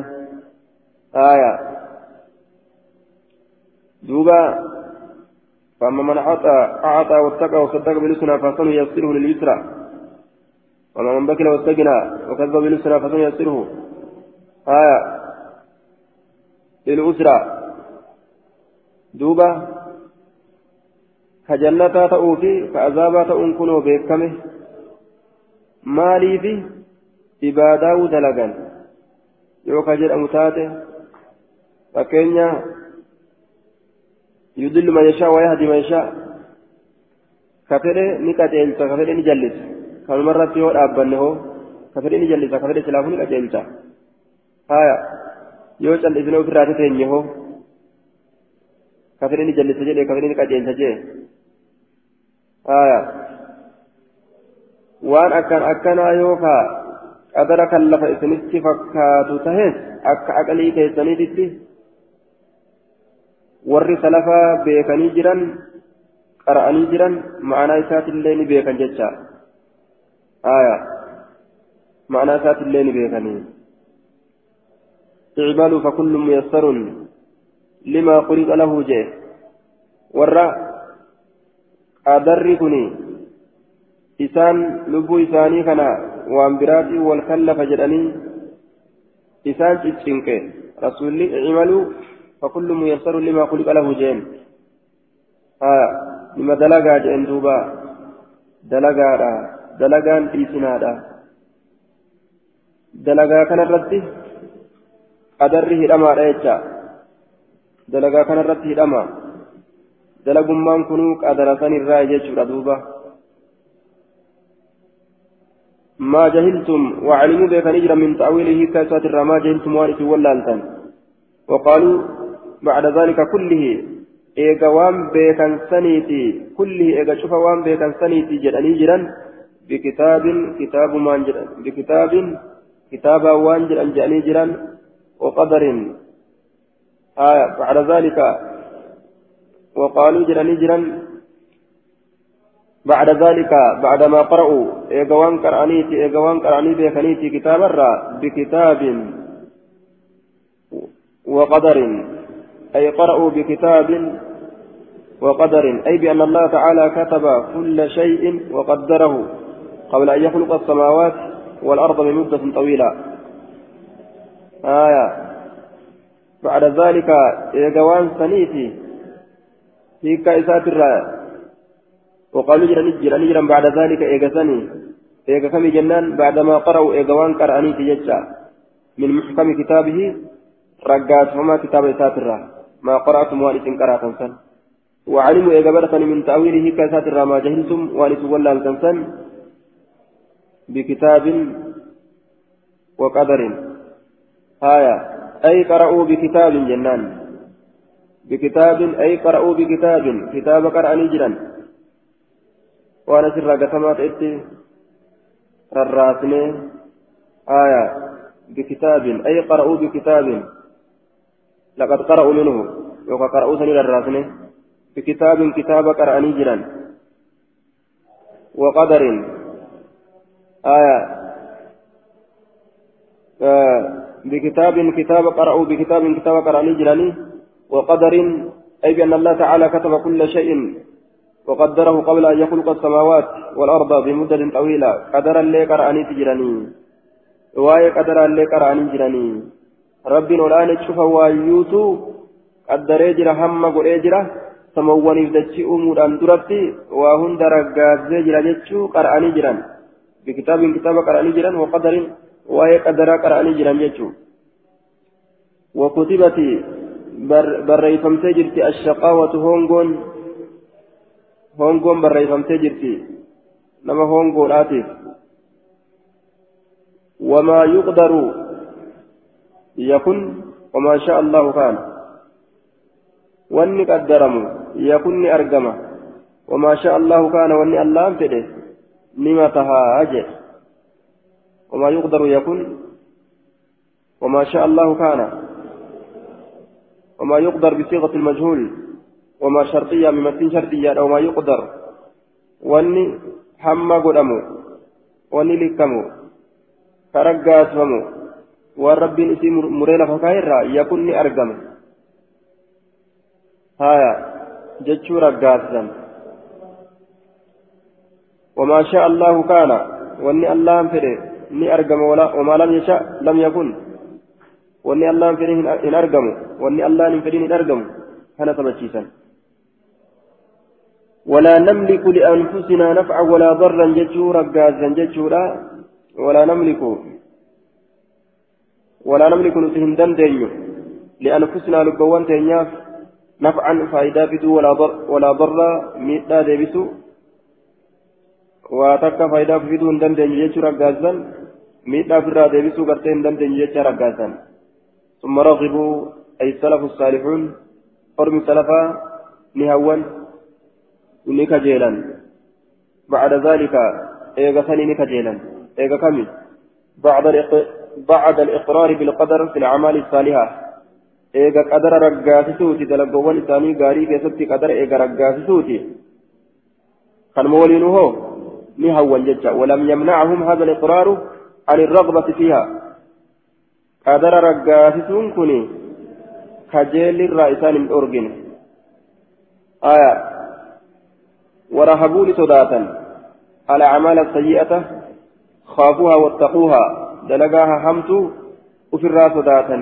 آية دوبا فأما من أعطى أعطى واتقى وصدق بالحسنى فسن يسره لليسرى وما من بكر واستغنى وكذب بالحسنى فسن يسره آية للأسرى دوبا كجنة تأوفي كعذابا تأون كنوا بيكمه مالي في إبادة دلقا يوكا جل أمتاته فكينيا يدل من يشاء ويهدي من يشاء كفره نكتيلتا كفره نجلس كم مرة يود أبنه كفره نجلس كفره سلافه نكتيلتا آية يوش الإذن في راتتين يهو كفره نجلس جل كفره نكتيلتا جي آية waan akkan akkanaa yookaa qadara kan lafa isinitti fakkaatu tahes akka aqalii keessaniititti warri salafaa beekanii jiran qara'anii jiran ma'anaa isaatillee ni beekan jecha aya ma'anaa isaatillee ni beekanii اعملوا فكل ميسر لما خلق له جه ورا قدر كني إسان لبو إساني وان براتي والكلف جدني إسان تشنك رسول اعملوا فكل ميسر لما خلق له جين haa nima dalagaa jedhen duuba dalagaadha dalagaan dhiisinaadha dalagaa kanarratti qadarri hidhamaadha jecha dalagaa kanarratti hidhama dalagummaan kunuu qadara sanirraa jechuudha duuba ما جهلتم وعلموا بك نجرا من تأويله كاسات ما جهلتم وارث ولالتا وقالوا بعد ذلك كله إيغا وان بيكن سنيتي كله إيغا شوف وان بيكن سنيتي جراني جرا بكتاب كتاب ما بكتاب كتابا وان جرا وقدر. آية بعد ذلك وقالوا جراني جرا بعد ذلك بعدما قرأوا إيغوان قرأنيتي إيغوان قرأني بيخنيتي كتاب الرا بكتاب وقدر. أي قرأوا بكتاب وقدر. أي بأن الله تعالى كتب كل شيء وقدره قبل أن يخلق السماوات والأرض بمدة طويلة. آية. بعد ذلك إيغوان سنيتي في كائسات الرأي وقالوا جرى نجرى نجرى بعد ذلك إيغسني إيغا كم جنان بعدما قرأوا إيغوان قرأني تججا من محكم كتابه رقات فما كتاب ساترة. ما قرأتم وانس قرأتم سن. وعلموا برثني من تأويله كساترة ما جهلتم وانس ولا سن. بكتاب وقدر. آية. أي قرأوا بكتاب جنان. بكتاب أي قرأوا بكتاب. كتاب قرأني جران. Waan asirraa gatamaa ta'etti rarraasnee بكتاب أي قرأوا بكتاب لقد قرأوا منه يوكا قرأوا سنين الراسنة بكتاب كتاب قرأني جرا وقدر آية آه بكتاب كتاب قرأوا بكتاب كتاب قرأني جراني وقدر أي بأن الله تعالى كتب كل شيء وقدره قبل أن يخلق السماوات والأرض بمدة طويلة. قدر اللي قرأني تجرني. واي قدر اللي قرأني جرني ربي الآن تشوف وايوتو قدر يجرى هم قل يجرى سمواني فدتشي أمور أن درتي وهن درقات زيجرى جتشو قرأني جران بكتاب كتاب قرأني جران وقدر واي قدر قرأني جران جتشو. وكتبت بر بريفمتي جرتي الشقاوة هونغون. Hongoon barreeffamtee jirti nama hongoodhaatiif wamaa yuqdaru yakun wamaa shaa allahu kaan wanni qaddaramu yakun ni argama wamaa shaa allahu kaana wanni allahan fedhe nima tahaa jedhe wamaa yuqdaru yakun wamaa shaa allahu kaana وما يقدر بصيغة المجهول وما شرطية ممتين شرطية أو ما يقدر. واني حما قدمو واني لكمو كرقاسمو والرب نسي مرينا فكايرا يكون أرقم هايا جتشو رقاسا وما شاء الله كان واني الله فره ni argama wama lam yasha lam yakun wanni allah hin fedhin hin argamu wanni allah hin fedhin hin argamu kana sabachiisan ولا نملك لأنفسنا نفعا ولا ضرا ججورا غازا ججورا ولا نملك ولا نملك نسهم دندن. لأنفسنا لبوان تنياف. نفعا فائدة بدو ولا ضر ولا ضرا ميتا ديبسو واتكا فائدة بدو دندن ججورا غازا ميتا فرا ديبسو قرتين دندن ججورا غازا ثم رغبوا أي السلف الصالحون قرم سلفا نهوان. Ni kajeelan. بعد ذلك إيغا ثاني كجيلا إيغا كمي بعد بعد الإقرار بالقدر في الأعمال الصالحة إيغا قدر رقاسسوتي دلقوان إساني غاري كيستي قدر إيغا رقاسسوتي كان مولين هو نهوا ججا ولم يمنعهم هذا الإقرار عن الرغبة فيها قدر رقاسسون كني كجيل الرئيسان من أورجين آية ورهبوا لصداتا الأعمال السيئة خافوها واتقوها دلقاها همتو وفرا صداتا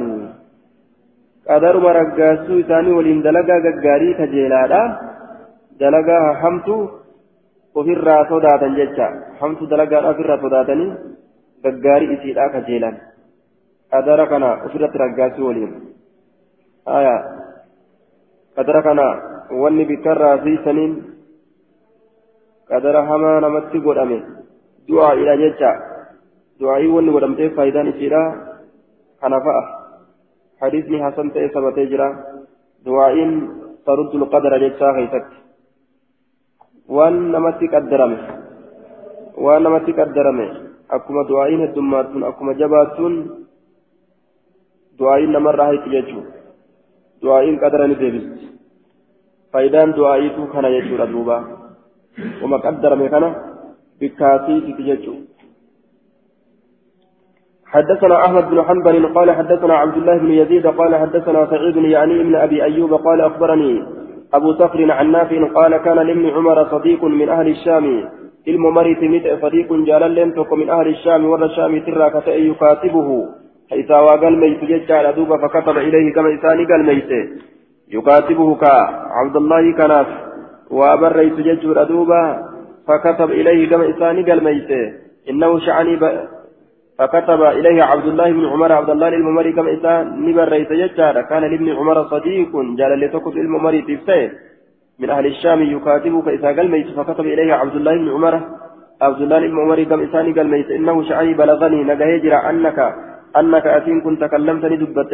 قدر مرقاسو إساني ولين دلقا ققاري كجيلادا dalagaa hamtu ofirraa sodaatan jecha hamtu dalagaa ofirraa sodaatanii gaggaarii isiidhaa kajeelan qadara kana ofirratti raggaasii waliin aya qadara kana wanni bikkarraa siisaniin qadara hamaa namatti godhame du'aa'idha jecha du'aa'ii wanni godhamteef faayidaan isiidha kana fa'a hadiisni hasan ta'e sabatee jira du'aa'iin taruddu lqadara jechaa keessatti waan namatti qaddarame waan namatti qaddarame akkuma du'aa'iin heddummaattuun akkuma jabaattuun du'aa'iin namarraa hayti jechuu du'aa'iin qadara ni deebisti faayidaan du'aa'iitu kana jechuudha duuba wama qaddarame kana bikkaasiisiti jechuu حدثنا أحمد بن حنبل قال حدثنا عبد الله بن يزيد قال حدثنا سعيد يعني ابن أبي أيوب قال أخبرني أبو صخر عن نافع قال كان لابن عمر صديق من أهل الشام. الممرت مت صديق جال لم من أهل الشام ور الشام ترى كتئ يكاتبه. حيث وقال ميت ججال دوبا فكتب إليه كما إساني قال ميت. يكاتبه كعبد الله كناف. ريت ججل دوبا فكتب إليه كما إساني قال ميت إنه شعني فكتب إليه عبد الله بن عمر عبد الله الممري كما إسان نبر ريس ججارة كان لابن عمر صديق جال لتكف الممري تفسير من أهل الشام يكاتبك إذا قال ميت فكتب إليه عبد الله بن عمر عبد الله بن عمر كما إسان قال ميت إنه شعري بلغني نجاهجر أنك أنك أتين كنت تكلمتني دبت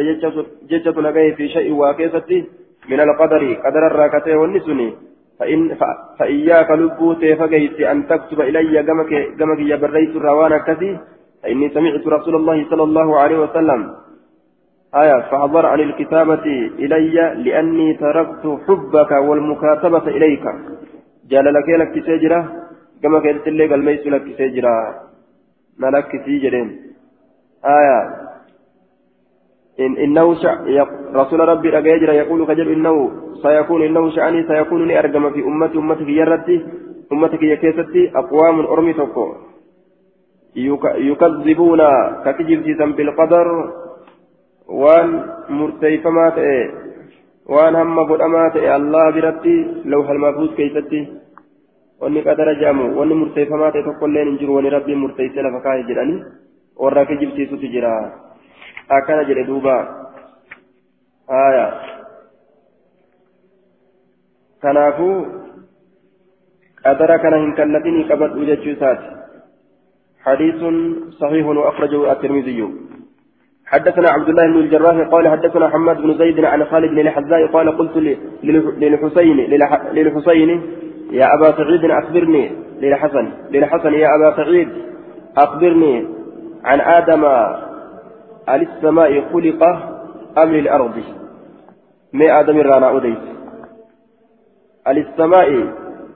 ججة نجاه في شيء واكيستي من القدر. قدر الراكتين والنسني فإن فإياك لبوتي فقيت أن تكتب إلي قمك يا بريت الروان كثي فإني سمعت رسول الله صلى الله عليه وسلم آية فحضر عن الكتابة إلي لأني تركت حبك والمكاتبة إليك. جال لك لك سجرة كما قلت لك الميس لك سجرة ملك سجرين آية إن إنه شع... رسول ربي رجاجر يقول كجل إنه سيكون إنه شعني سيكون لأرجم في أمتي أمتك يردي أمتك يكيستي أقوام أرمي تقو يكذبون كتجبسيسا بالقدر وان مرتيفما تئe waan hamma godhamaa ta'e allah biratti lawha almahfuuz keeysatti wanni qadara jedhamu wanni murteeffamaa ta'e tokkollee hin jiru wani rabbiin murteessee lafa kaa'e jedhani warra kijibsiisutu jira akkana jedhe duuba. Haya kanaafuu qadara kana hin kallatinii qabadhu jechuu isaati. حديث صحيح وأخرجه الترمذي حدثنا عبد الله بن الجراح قال حدثنا حماد بن زيد عن خالد بن الحذاء قال قلت للحسين للحسين يا أبا سعيد أخبرني للحسن للحسن يا أبا سعيد أخبرني عن آدم على السماء خلق أم للأرض ما آدم رانا أديت على السماء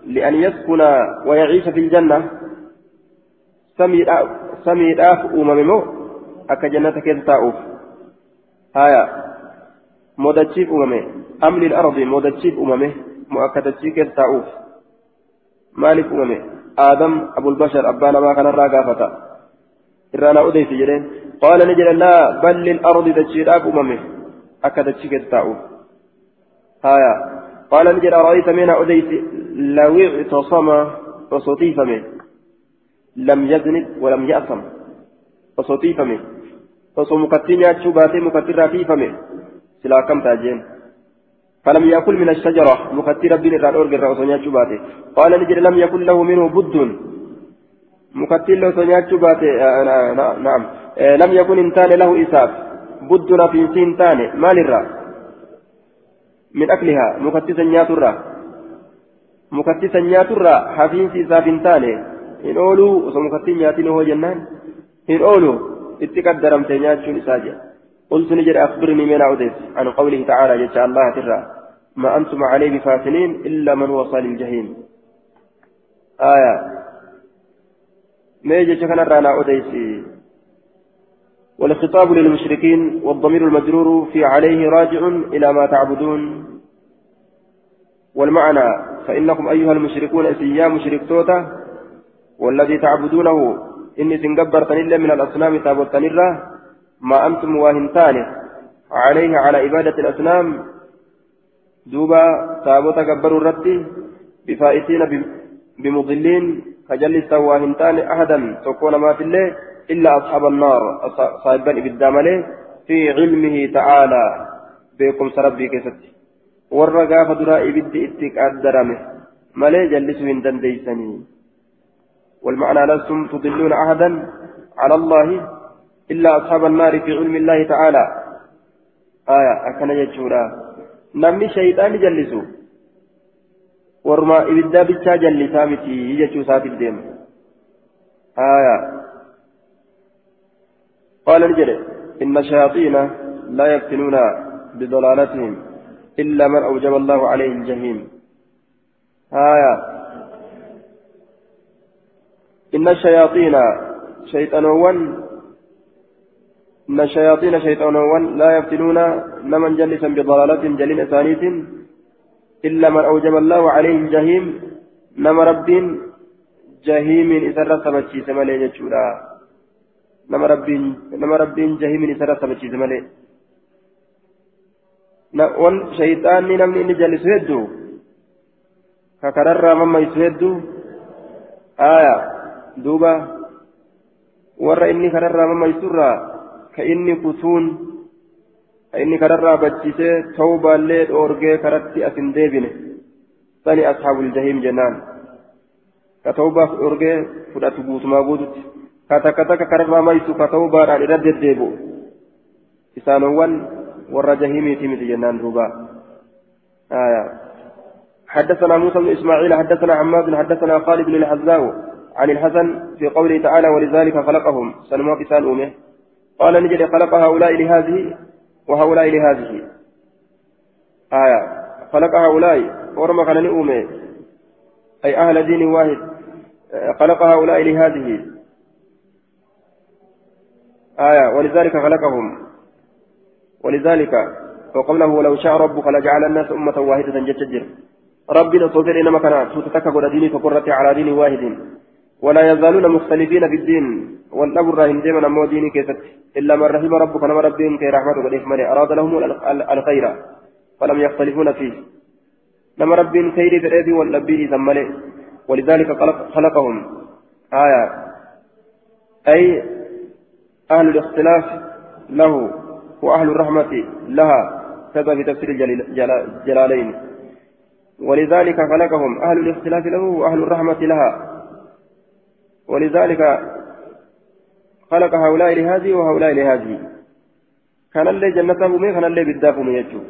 لأن يسكن ويعيش في الجنة samiidhaaf uumame moo akka jannata keessa taa'uuf haya modachiif uumame amlil ardi modachiif uumame moo akka dachii keessa taa'uuf maaliif uumame aadam abulbashar abbaa namaa kanarraa gaafata irraa bal lil ardi dachiidhaaf uumame akka dachii keessa taa'uuf haya qaala ni jedhe ara'ayta meena odeysi law ictasama osoo tiifame لم يزنب ولم يأثم tiifame osoo mukattii nyaachuu baatee mukattii irraa tiifame silaa kam taajeen فلم يأكل من الشجرة مكتي ربي الران أورج الرأس نياتشو باتي قال نجد لم يكن له منه بد مكتي له نياتشو باتي آه نعم آه لم يكن إنسان له إساف بد في سنتان مال الرا من أكلها مكتي سنيات الرا مكتي سنيات الرا حفين إساف ooluu osoo mukattiin nyaatiin hoo jennaan. Hin oolu. Itti qaddaramte nyaachuun isaa jedha قلت نجد أخبرني من عوديس عن قوله تعالى جل الله ترى ما أنتم عليه بفاتنين إلا من هو صال الجحيم آية ما يجي كان رانا عوديس والخطاب للمشركين والضمير المجرور في عليه راجع إلى ما تعبدون. والمعنى فإنكم أيها المشركون يا مشرك توتا والذي تعبدونه. إني سنقبر تنلا من الأصنام تابوت تنلا ما أنتم واهنتان عليه على عبادة الأصنام. دوبا تابوت قبروا الرد بفائتين بمضلين. كجلس واهنتان أحدا تكون ما في الله إلا أصحاب النار صاحبا إبدا في علمه تعالى بكم سربي كيست والرقاف دراء إبد إتك أدرمه ملي جلسوا من دنديسني. والمعنى لستم تضلون أحدا على الله إلا أصحاب النار في علم الله تعالى. آية أكن يجورا نمني شيطان جلسوا ورما إبدا بيتشا جلسا متي يجو ساتي الدم آية قال نجد إن الشياطين لا يفتنون بضلالتهم إلا من أوجب الله عليه الجحيم آية. إن الشياطين شيطانوان إن الشياطين شيطانوان لا يفتنون نمن جلسا بضلالة جلين ثانية إلا من أوجب الله عليه الجحيم نما ربين جهيم إذا رسمت شيء سمالي جتشورا ربين نما ربين جهيم إذا رسمت شيء سمالي wan shayxaanni namni inni jallisu hedduu ka kararraa mammaysu hedduu aya duuba warra inni kararraa mammaysurraa ka inni kutuun ka inni kararraa bachisee ta'uu baallee dhoorgee karatti as hin deebine sani ashaabul jahiim jennaan ka ta'uu baaf dhoorgee fudhatu guutumaa guututti ka takka takka kararraa maysu ka ta'uu baadhaan irra deddeebi'u isaanowwan ور جهيمي تيمتي جنان روبا آية حدثنا موسى بن إسماعيل حدثنا عماد حدثنا خالد بن الحزاو عن الحسن في قوله تعالى ولذلك خلقهم سلموا كسان أمه قال نجد خلق هؤلاء لهذه وهؤلاء لهذه آية خلق هؤلاء ورمى خلني أمه أي أهل دين واحد خلق هؤلاء لهذه آية ولذلك خلقهم. ولذلك وقوله ولو شاء ربك لجعل الناس أمة واحدة جتجر ربنا صبر إنما كان تتكبر ديني فقرة على دين واحد. ولا يزالون مختلفين في الدين. والأمر راهن ديما أمو ديني كيست إلا من رحم ربك نما ربهم كي رحمته قد أراد لهم الخير فلم يختلفون فيه. نما ربهم خير في والنبي ثمله ولذلك خلقهم. آية. أي أهل الاختلاف له وأهل الرحمة لها كذا في تفسير الجلالين ولذلك خلقهم أهل الاختلاف له وأهل الرحمة لها. ولذلك خلق هؤلاء لهذه وهؤلاء لهذه. كان اللي جنته مي كان اللي بالداف يجو.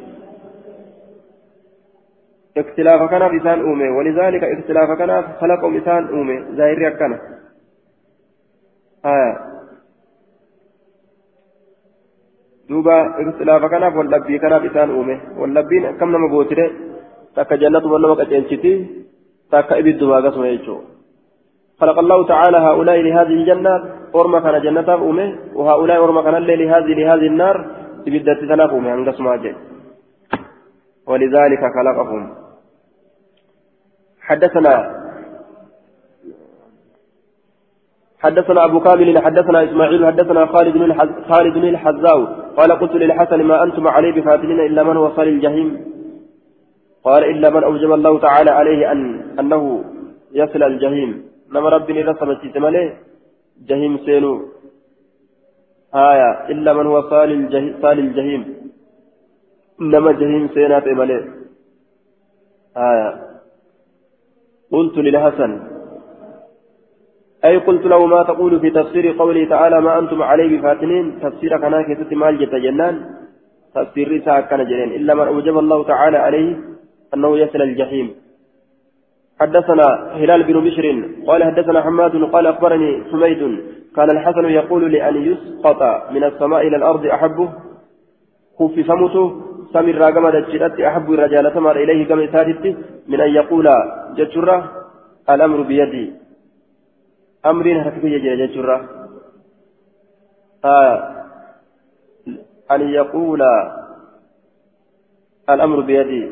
اختلاف كان بسان أومي. ولذلك اختلاف كان خلقهم بسان أومي. ظاهر كان آه. Duuba ikhtilaafa kanaaf wallabbii kanaaf isaan uume. Wallabbiin akkam nama gootire takka jannatuma nama qaceelchiti takka ibiddumaa akkasuma jechuudha. خلق الله تعالى هؤلاء لهذه الجنة أرمى كان جنة أمه وهؤلاء أرمى كان لهذه لهذه النار تبدأ تتنافهم عن قسم ولذلك خلقهم حدثنا حدثنا أبو كامل حدثنا إسماعيل حدثنا خالد بن خالد بن الحزاو قال قلت للحسن ما أنتم عليه بفاتنين إلا من وصل الجحيم؟ قال إلا من أوجب الله تعالى عليه أن أنه يصل الجحيم. نما ربي رسم مالي جحيم سينو. آية إلا من هو صال الجحيم, صال الجحيم. نما جحيم سينات مالي آية قلت للحسن أي قلت له ما تقول في تفسير قوله تعالى ما أنتم عليه بفاتنين؟ تفسير كنا كيست مال جت جنان. تفسير رسا كان جنين إلا من أوجب الله تعالى عليه أنه يصل الجحيم. حدثنا هلال بن بشر قال حدثنا حماد قال أخبرني حميد كان الحسن يقول لأن يسقط من السماء إلى الأرض أحبه. خف فمته سمر راقم دجلت أحب الرجال ثمر إليه كما من أن يقول جتره الأمر بيدي. أمرين هكذا يجري جرة آه أن يقول الأمر بيدي.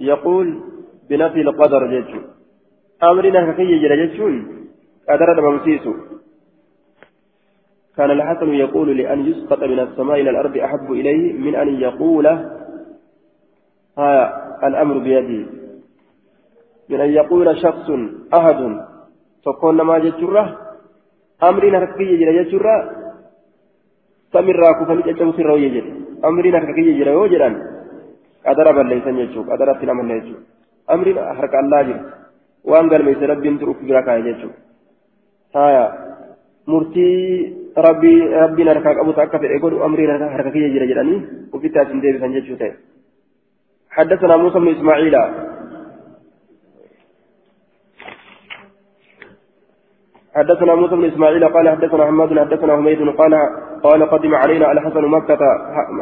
يقول بنفي القدر جيتشو. أمرين هكذا يجري جيتشون قدر بمسيسو كان الحسن يقول لأن يسقط من السماء إلى الأرض أحب إليه من أن يقول ها الأمر بيدي. من أن يقول شخص أحد تكون ما جتشرة أمرنا ركبي جرى جتشرة samirraa kufanii caccabuu wayya jedhe amriin harka kiyya jira yoo jedhan qadara balleessan jechuudha qadaratti namanne jechuudha amriin harka allaa jira waan galmeesse rabbiin turuuf bira kaa'e jechuudha haaya murtii rabbii rabbiin harkaa qabutu akka fedhe godhu amriin harka kiyya jira jedhanii ofitti asin deebisan jechuu ta'e حدثنا موسى بن اسماعيل حدثنا موسى بن إسماعيل قال حدثنا حماد حدثنا حميد قال قال قدم علينا الحسن مكة.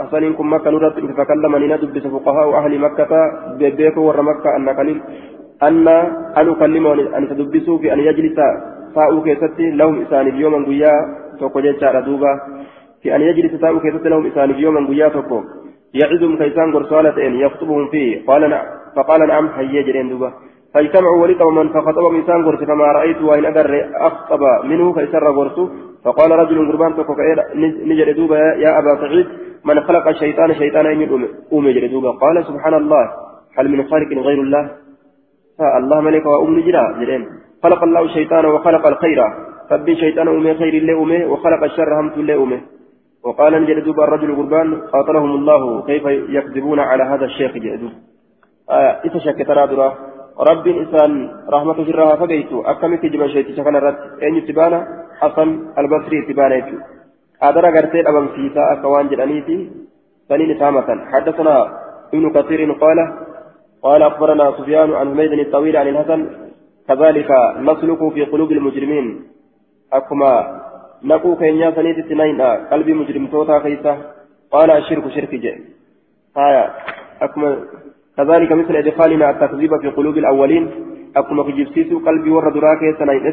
حسنكم مكة نرد فكلم ندب فقهاء أهل مكة بيبيك ور مكة أن كلم أن أن أكلمه أن تدبسوا في أن يجلس فاؤوا كيستي لهم إسان اليوم قيا توكو جيتشارا دوبا. في أن يجلس فاؤوا كيستي لهم إسان اليوم قيا توكو. يعزهم كيسان قرصالة يخطبهم فيه. قال نعم فقال نعم هيا جرين دوبا. فاجتمعوا ولقوا من فخطب ميسان غرس فما رأيت وإن أدر أخطب منه فيسر غرس. فقال رجل قربان تقف نجر دوبا يا أبا سعيد من خلق الشيطان شيطانا يمين أم يجر دوبا. قال سبحان الله هل من خالق غير الله؟ فالله ملك وأم نجرا خلق الله الشيطان وخلق الخير. رب شيطان أمي خير الله وخلق الشر همت الله أمي وقال نجر دوبا الرجل قربان قاتلهم الله كيف يكذبون على هذا الشيخ جئدوب آه إذا شك ترى rabbiin rahmata ofirraa fageytu akkamitti jiban sheeticha kanarratti eenyu itti baana hasan albasrii itti baana jechuudha qaadara gartee dhabamsiisaa akka waan jedhaniiti saniin isaa matan حدثنا ابن كثير قال قال أخبرنا سفيان عن حميد الطويل عن الحسن كذلك نسلك في قلوب المجرمين أكما نقو كينيا سنيت التنين قلبي مجرم توتا كيسا قال الشرك شرك جاء هايا أكما كذلك مثل إدخالنا التكذيب في قلوب الأولين أكما في جبسيسو قلبي ورد راكي سنين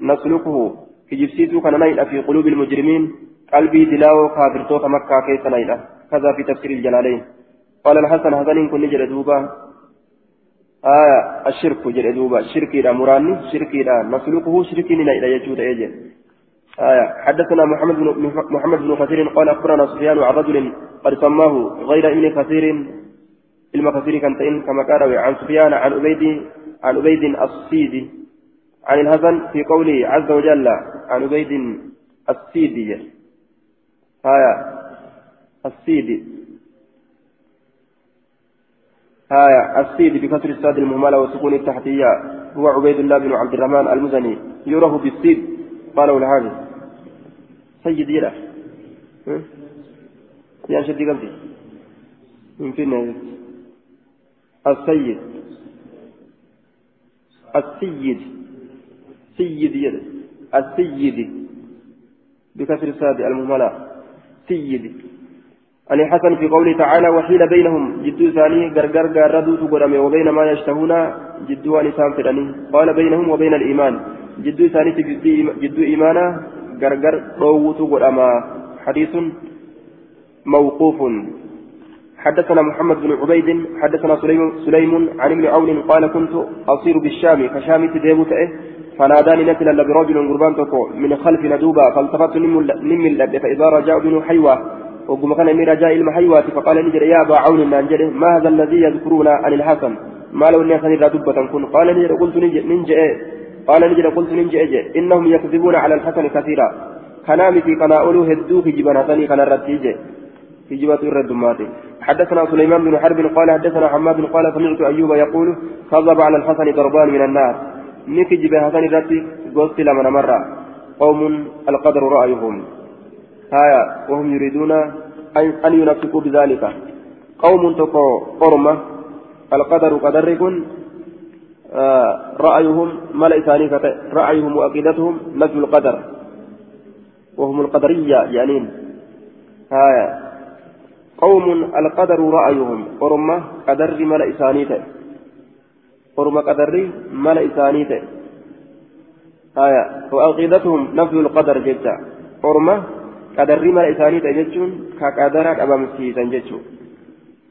نسلكه. في جبسيسو كان في قلوب المجرمين قلبي دلاو كافر توتا مكة كي سنين كذا في تفسير الجلالين. قال الحسن هذا كن نجل دوبا. آية الشرك جل دوبا. شركي لا مراني شركي لا نسلكه شركي إلى يجود أيجل آية حدثنا محمد بن محمد بن كثير قال أخبرنا سفيان عن رجل قد سماه غير ابن كثير المكثير كان تئن كما قال عن سفيان عن عبيد عن عبيد الصيدي عن الحسن في قوله عز وجل عن عبيد السيدي هايا السيدي هايا السيدي بكسر الساد المهملة وسكون التحتية. هو عبيد الله بن عبد الرحمن المزني. يراه بالسيد. قاله الحافظ سيد يلا يا شدي قلبي يمكن السيد. السيد. سيد يد. السيد. بكسر الساد المهملة. سيد. أن حسن في قوله تعالى وحيل بينهم. جدو ثاني غرغر غردو تقدم وبين ما يشتهون. جدو أنسان فراني قال بينهم وبين الإيمان. جدو ثاني جدو إيمانا غرغر روو تقدم حديث موقوف. حدثنا محمد بن عبيد حدثنا سليم, سليم عن ابن عون قال كنت أصير بالشام كشام تديبو تأه فناداني نتلا برجل قربان تكو من خلف ندوبا فالتفت نمي اللب فإذا رجاء بن حيوة وقم كان من رجاء المحيوة فقال نجر يا أبا عون نانجره ما هذا الذي يذكرون عن الحسن؟ ما لو أني خليل دبة كن؟ قال نجر قلت ننجئ قال نجر قلت ننجئ إنهم يكذبون على الحسن كثيرا. كنامتي كنا أولو هدوك جبنا ثاني كنا رتيجي في جبات الردمات حدثنا سليمان بن حرب قال حدثنا حماد قال سمعت أيوب يقول كذب على الحسن ضربان من النار. نكجب حسن الرتي قلت لمن مرة قوم القدر رأيهم. هايا وهم يريدون أن ينفقوا بذلك. قوم تقو قرمة. القدر قدر يكون آه رأيهم ملئ ثاني رأيهم وأقيدتهم نفي القدر. وهم القدرية يعني. هايا. قوم القدر رأيهم. أرمى قدر ملأ إسانيته أرمى قدر ملأ إسانيته آية. وعقيدتهم نفي القدر جدا. أرمى قدر ملأ إسانيته جتشون كقدر أبامسيسا جتشون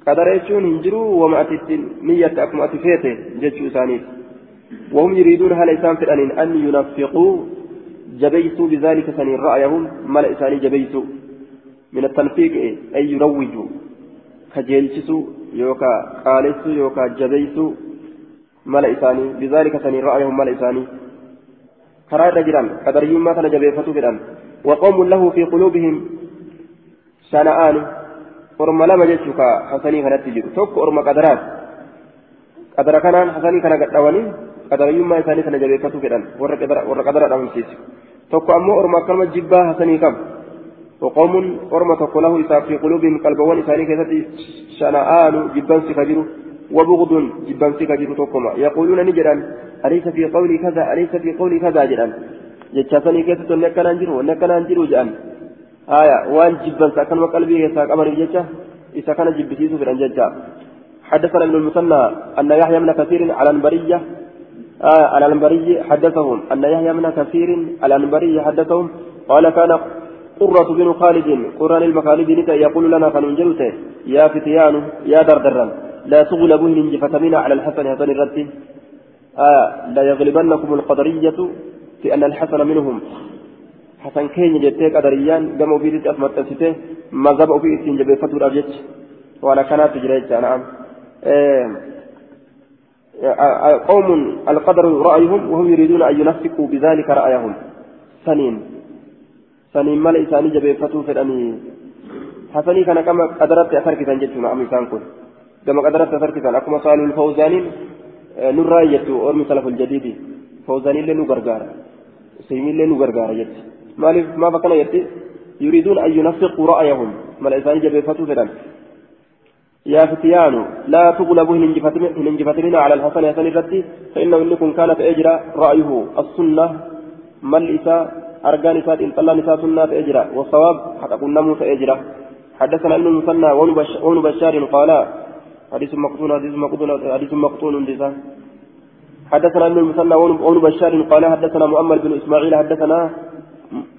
قدر جتشون هنجروا وما أتت نية أكم أتفيته جتشو إسانيت وهم يريدون هل إسان في أن ينفقوا. جبيسوا بذلك سنين رأيهم. ملأ إساني جبيسوا. من التنفيق أي يروج كجيلسسو يوكا قالسو يوكا جبيسو ملأ إساني. بذلك سني رأيهم ملأ إساني. كرا رجلان قدر يما تنجبيفتو فدان وقوم له في قلوبهم شنآن. أرم لما جتشك حسني كانت تجد توك أرم قدرات. قدر كانان حسني كان قد قدر يما إساني تنجبيفتو فدان ور قدرات أمسيس توك أمو أرم كلمة جبا حسني كم؟ وقوم أرم توك له إساء في قلوبهم قلبوان إساني كانت شنآن جبا سكجروا وبغض جبان سيكا جيرو توكما يقولون نجرا أليس في قولي كذا؟ أليس في قولي كذا جرا جتشافني كيسة نكنا نجرو نكنا نجرو جان. آية وان جبان ساكن وقلبي يساك أمر جتشا؟ إذا كان جبسيسو في الأنججا حدثنا ابن المثنى أن يحيى من كثير على البرية آه الأنبري حدثهم أن يحيى من كثير الأنبري حدثهم قال كان قرة بن خالد قرآن المخالد يقول لنا فننجلته يا فتيان يا دردرا لا تغلبوا من جفتمنا على الحسن حسن الرد. آه لا يغلبنكم القدرية في أن الحسن منهم. حسن كين جتيك قدريان قاموا في ذلك أسمت أنسته ما زبعوا في إسين جبفتوا الأبجج وأنا كانت تجريت نعم آه قوم القدر رأيهم وهم يريدون أن ينفقوا بذلك رأيهم. سنين. سنين ملئ إساني جبفتوا في الأمين حسني كان كما قدرت أثرك تنجد مع أمي كن كما قدرت تركتان أكما صالح الفوزانين نرى يتو أرمي سلف الجديد فوزانين لنو غرغار سيمين لنو غرغار يت مالف ما بقنا يت يريدون أن ينفقوا رأيهم ما الإنسان جبفتوا فدان يا فتيان لا تغلبوا هننجفتنا على الحسن حسن الرتي فإنه إنكم كانت أجرى رأيه السنة ما الإساء أرجان إساء إن طلع نساء سنة أجرى والصواب حتى قلنا موسى أجرى حدثنا ابن المثنى وابن بشار قال حديث مقتول حديث مقتول حديث مقتول لسان حدثنا ابن المثنى وابن بشار قال حدثنا مؤمل بن إسماعيل حدثنا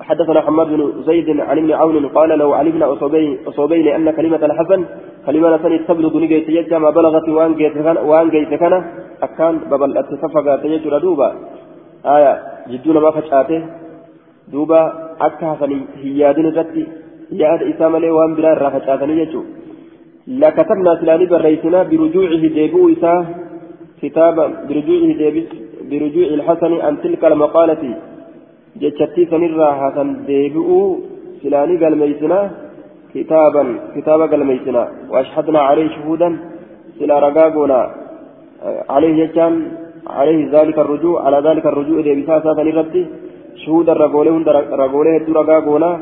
حدثنا حماد بن زيد عن ابن عون قال لو علمنا أصوبين أن كلمة الحسن كلمة حسن تبلغ نجيت يجا ما بلغت وان جيت كان أكان ببل اتفقا تيجر دوبا. آية جدون ما فشاته دوبا akka hafanii hiyyaadin irratti yaada isaa malee waan biraa irraa facaatanii jechuudha. لكتبنا سلالي بريتنا برجوعه ديبو إساه كتابا برجوعه ديبس برجوع الحسن عن تلك المقالة جتشتي سنرى حسن ديبو سلالي قال ميتنا كتابا كتابا قال ميتنا وأشهدنا عليه شهودا سلا رقاقنا عليه يجان عليه ذلك الرجوع على ذلك الرجوع ديبسا سنرى شهودا رقوله رقوله رقاقنا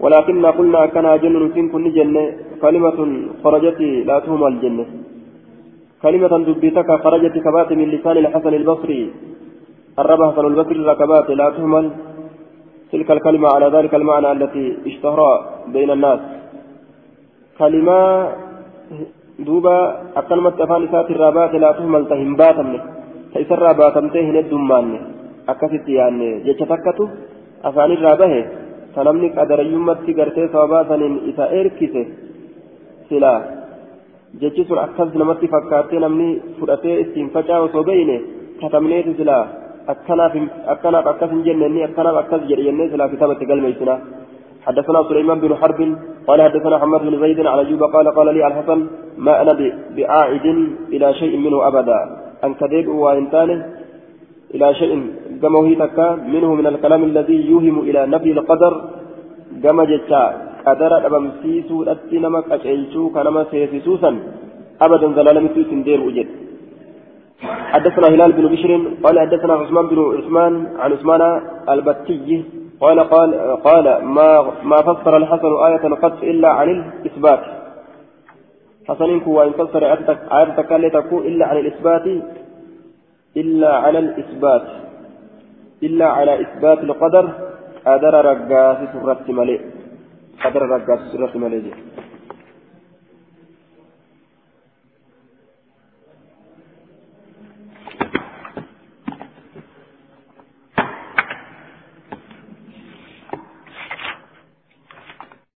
ولكننا قلنا كان جن نسين كن جنة كلمة خرجت لا تهم الجنة كلمة دبيتك خرجت كبات من لسان الحسن البصري. الربه حسن البصري ركبات لا تهمل تلك الكلمة على ذلك المعنى التي اشتهر بين الناس. كلمة دوبا أكلمة أفان إسات الرابات لا تهمل تهم باتمني فإسر راباتمته هنا الدمان أكست يعني جتشتكتو أفان الرابه فنمني قدريمتي قرتي صوابا سنين إذا إركسه سلا jechi sun akkas namatti fakkaattee namni fudhatee ittiin faca'u osoo beeyne katabneetu sila akkanaaf akkas hin jenne inni akkanaaf akkas jedhe jennee sila kitaabatti galmeessina حدثنا سليمان بن حرب قال حدثنا محمد بن زيد على جوب قال قال لي الحسن ما أنا بعائد إلى شيء منه ابدا ان كذب وانتانه إلى شيء كما هي تكا منه من الكلام الذي يوهم إلى نفي القدر كما جتا قدر أبمسيسو أتي نما قشيشو كنما سيسيسوسا أبدا زلالمتو سندير وجد. حدثنا هلال بن بشر قال حدثنا عثمان بن عثمان عن عثمان البتي قال قال قال ما ما فسر الحسن آية قط إلا عن الإثبات. حسن وإن فسر آية تكون إلا عن الإثبات إلا على الإثبات إلا على إثبات القدر قدر رقاس سرت ملئ قدر رقاس سرت ملئ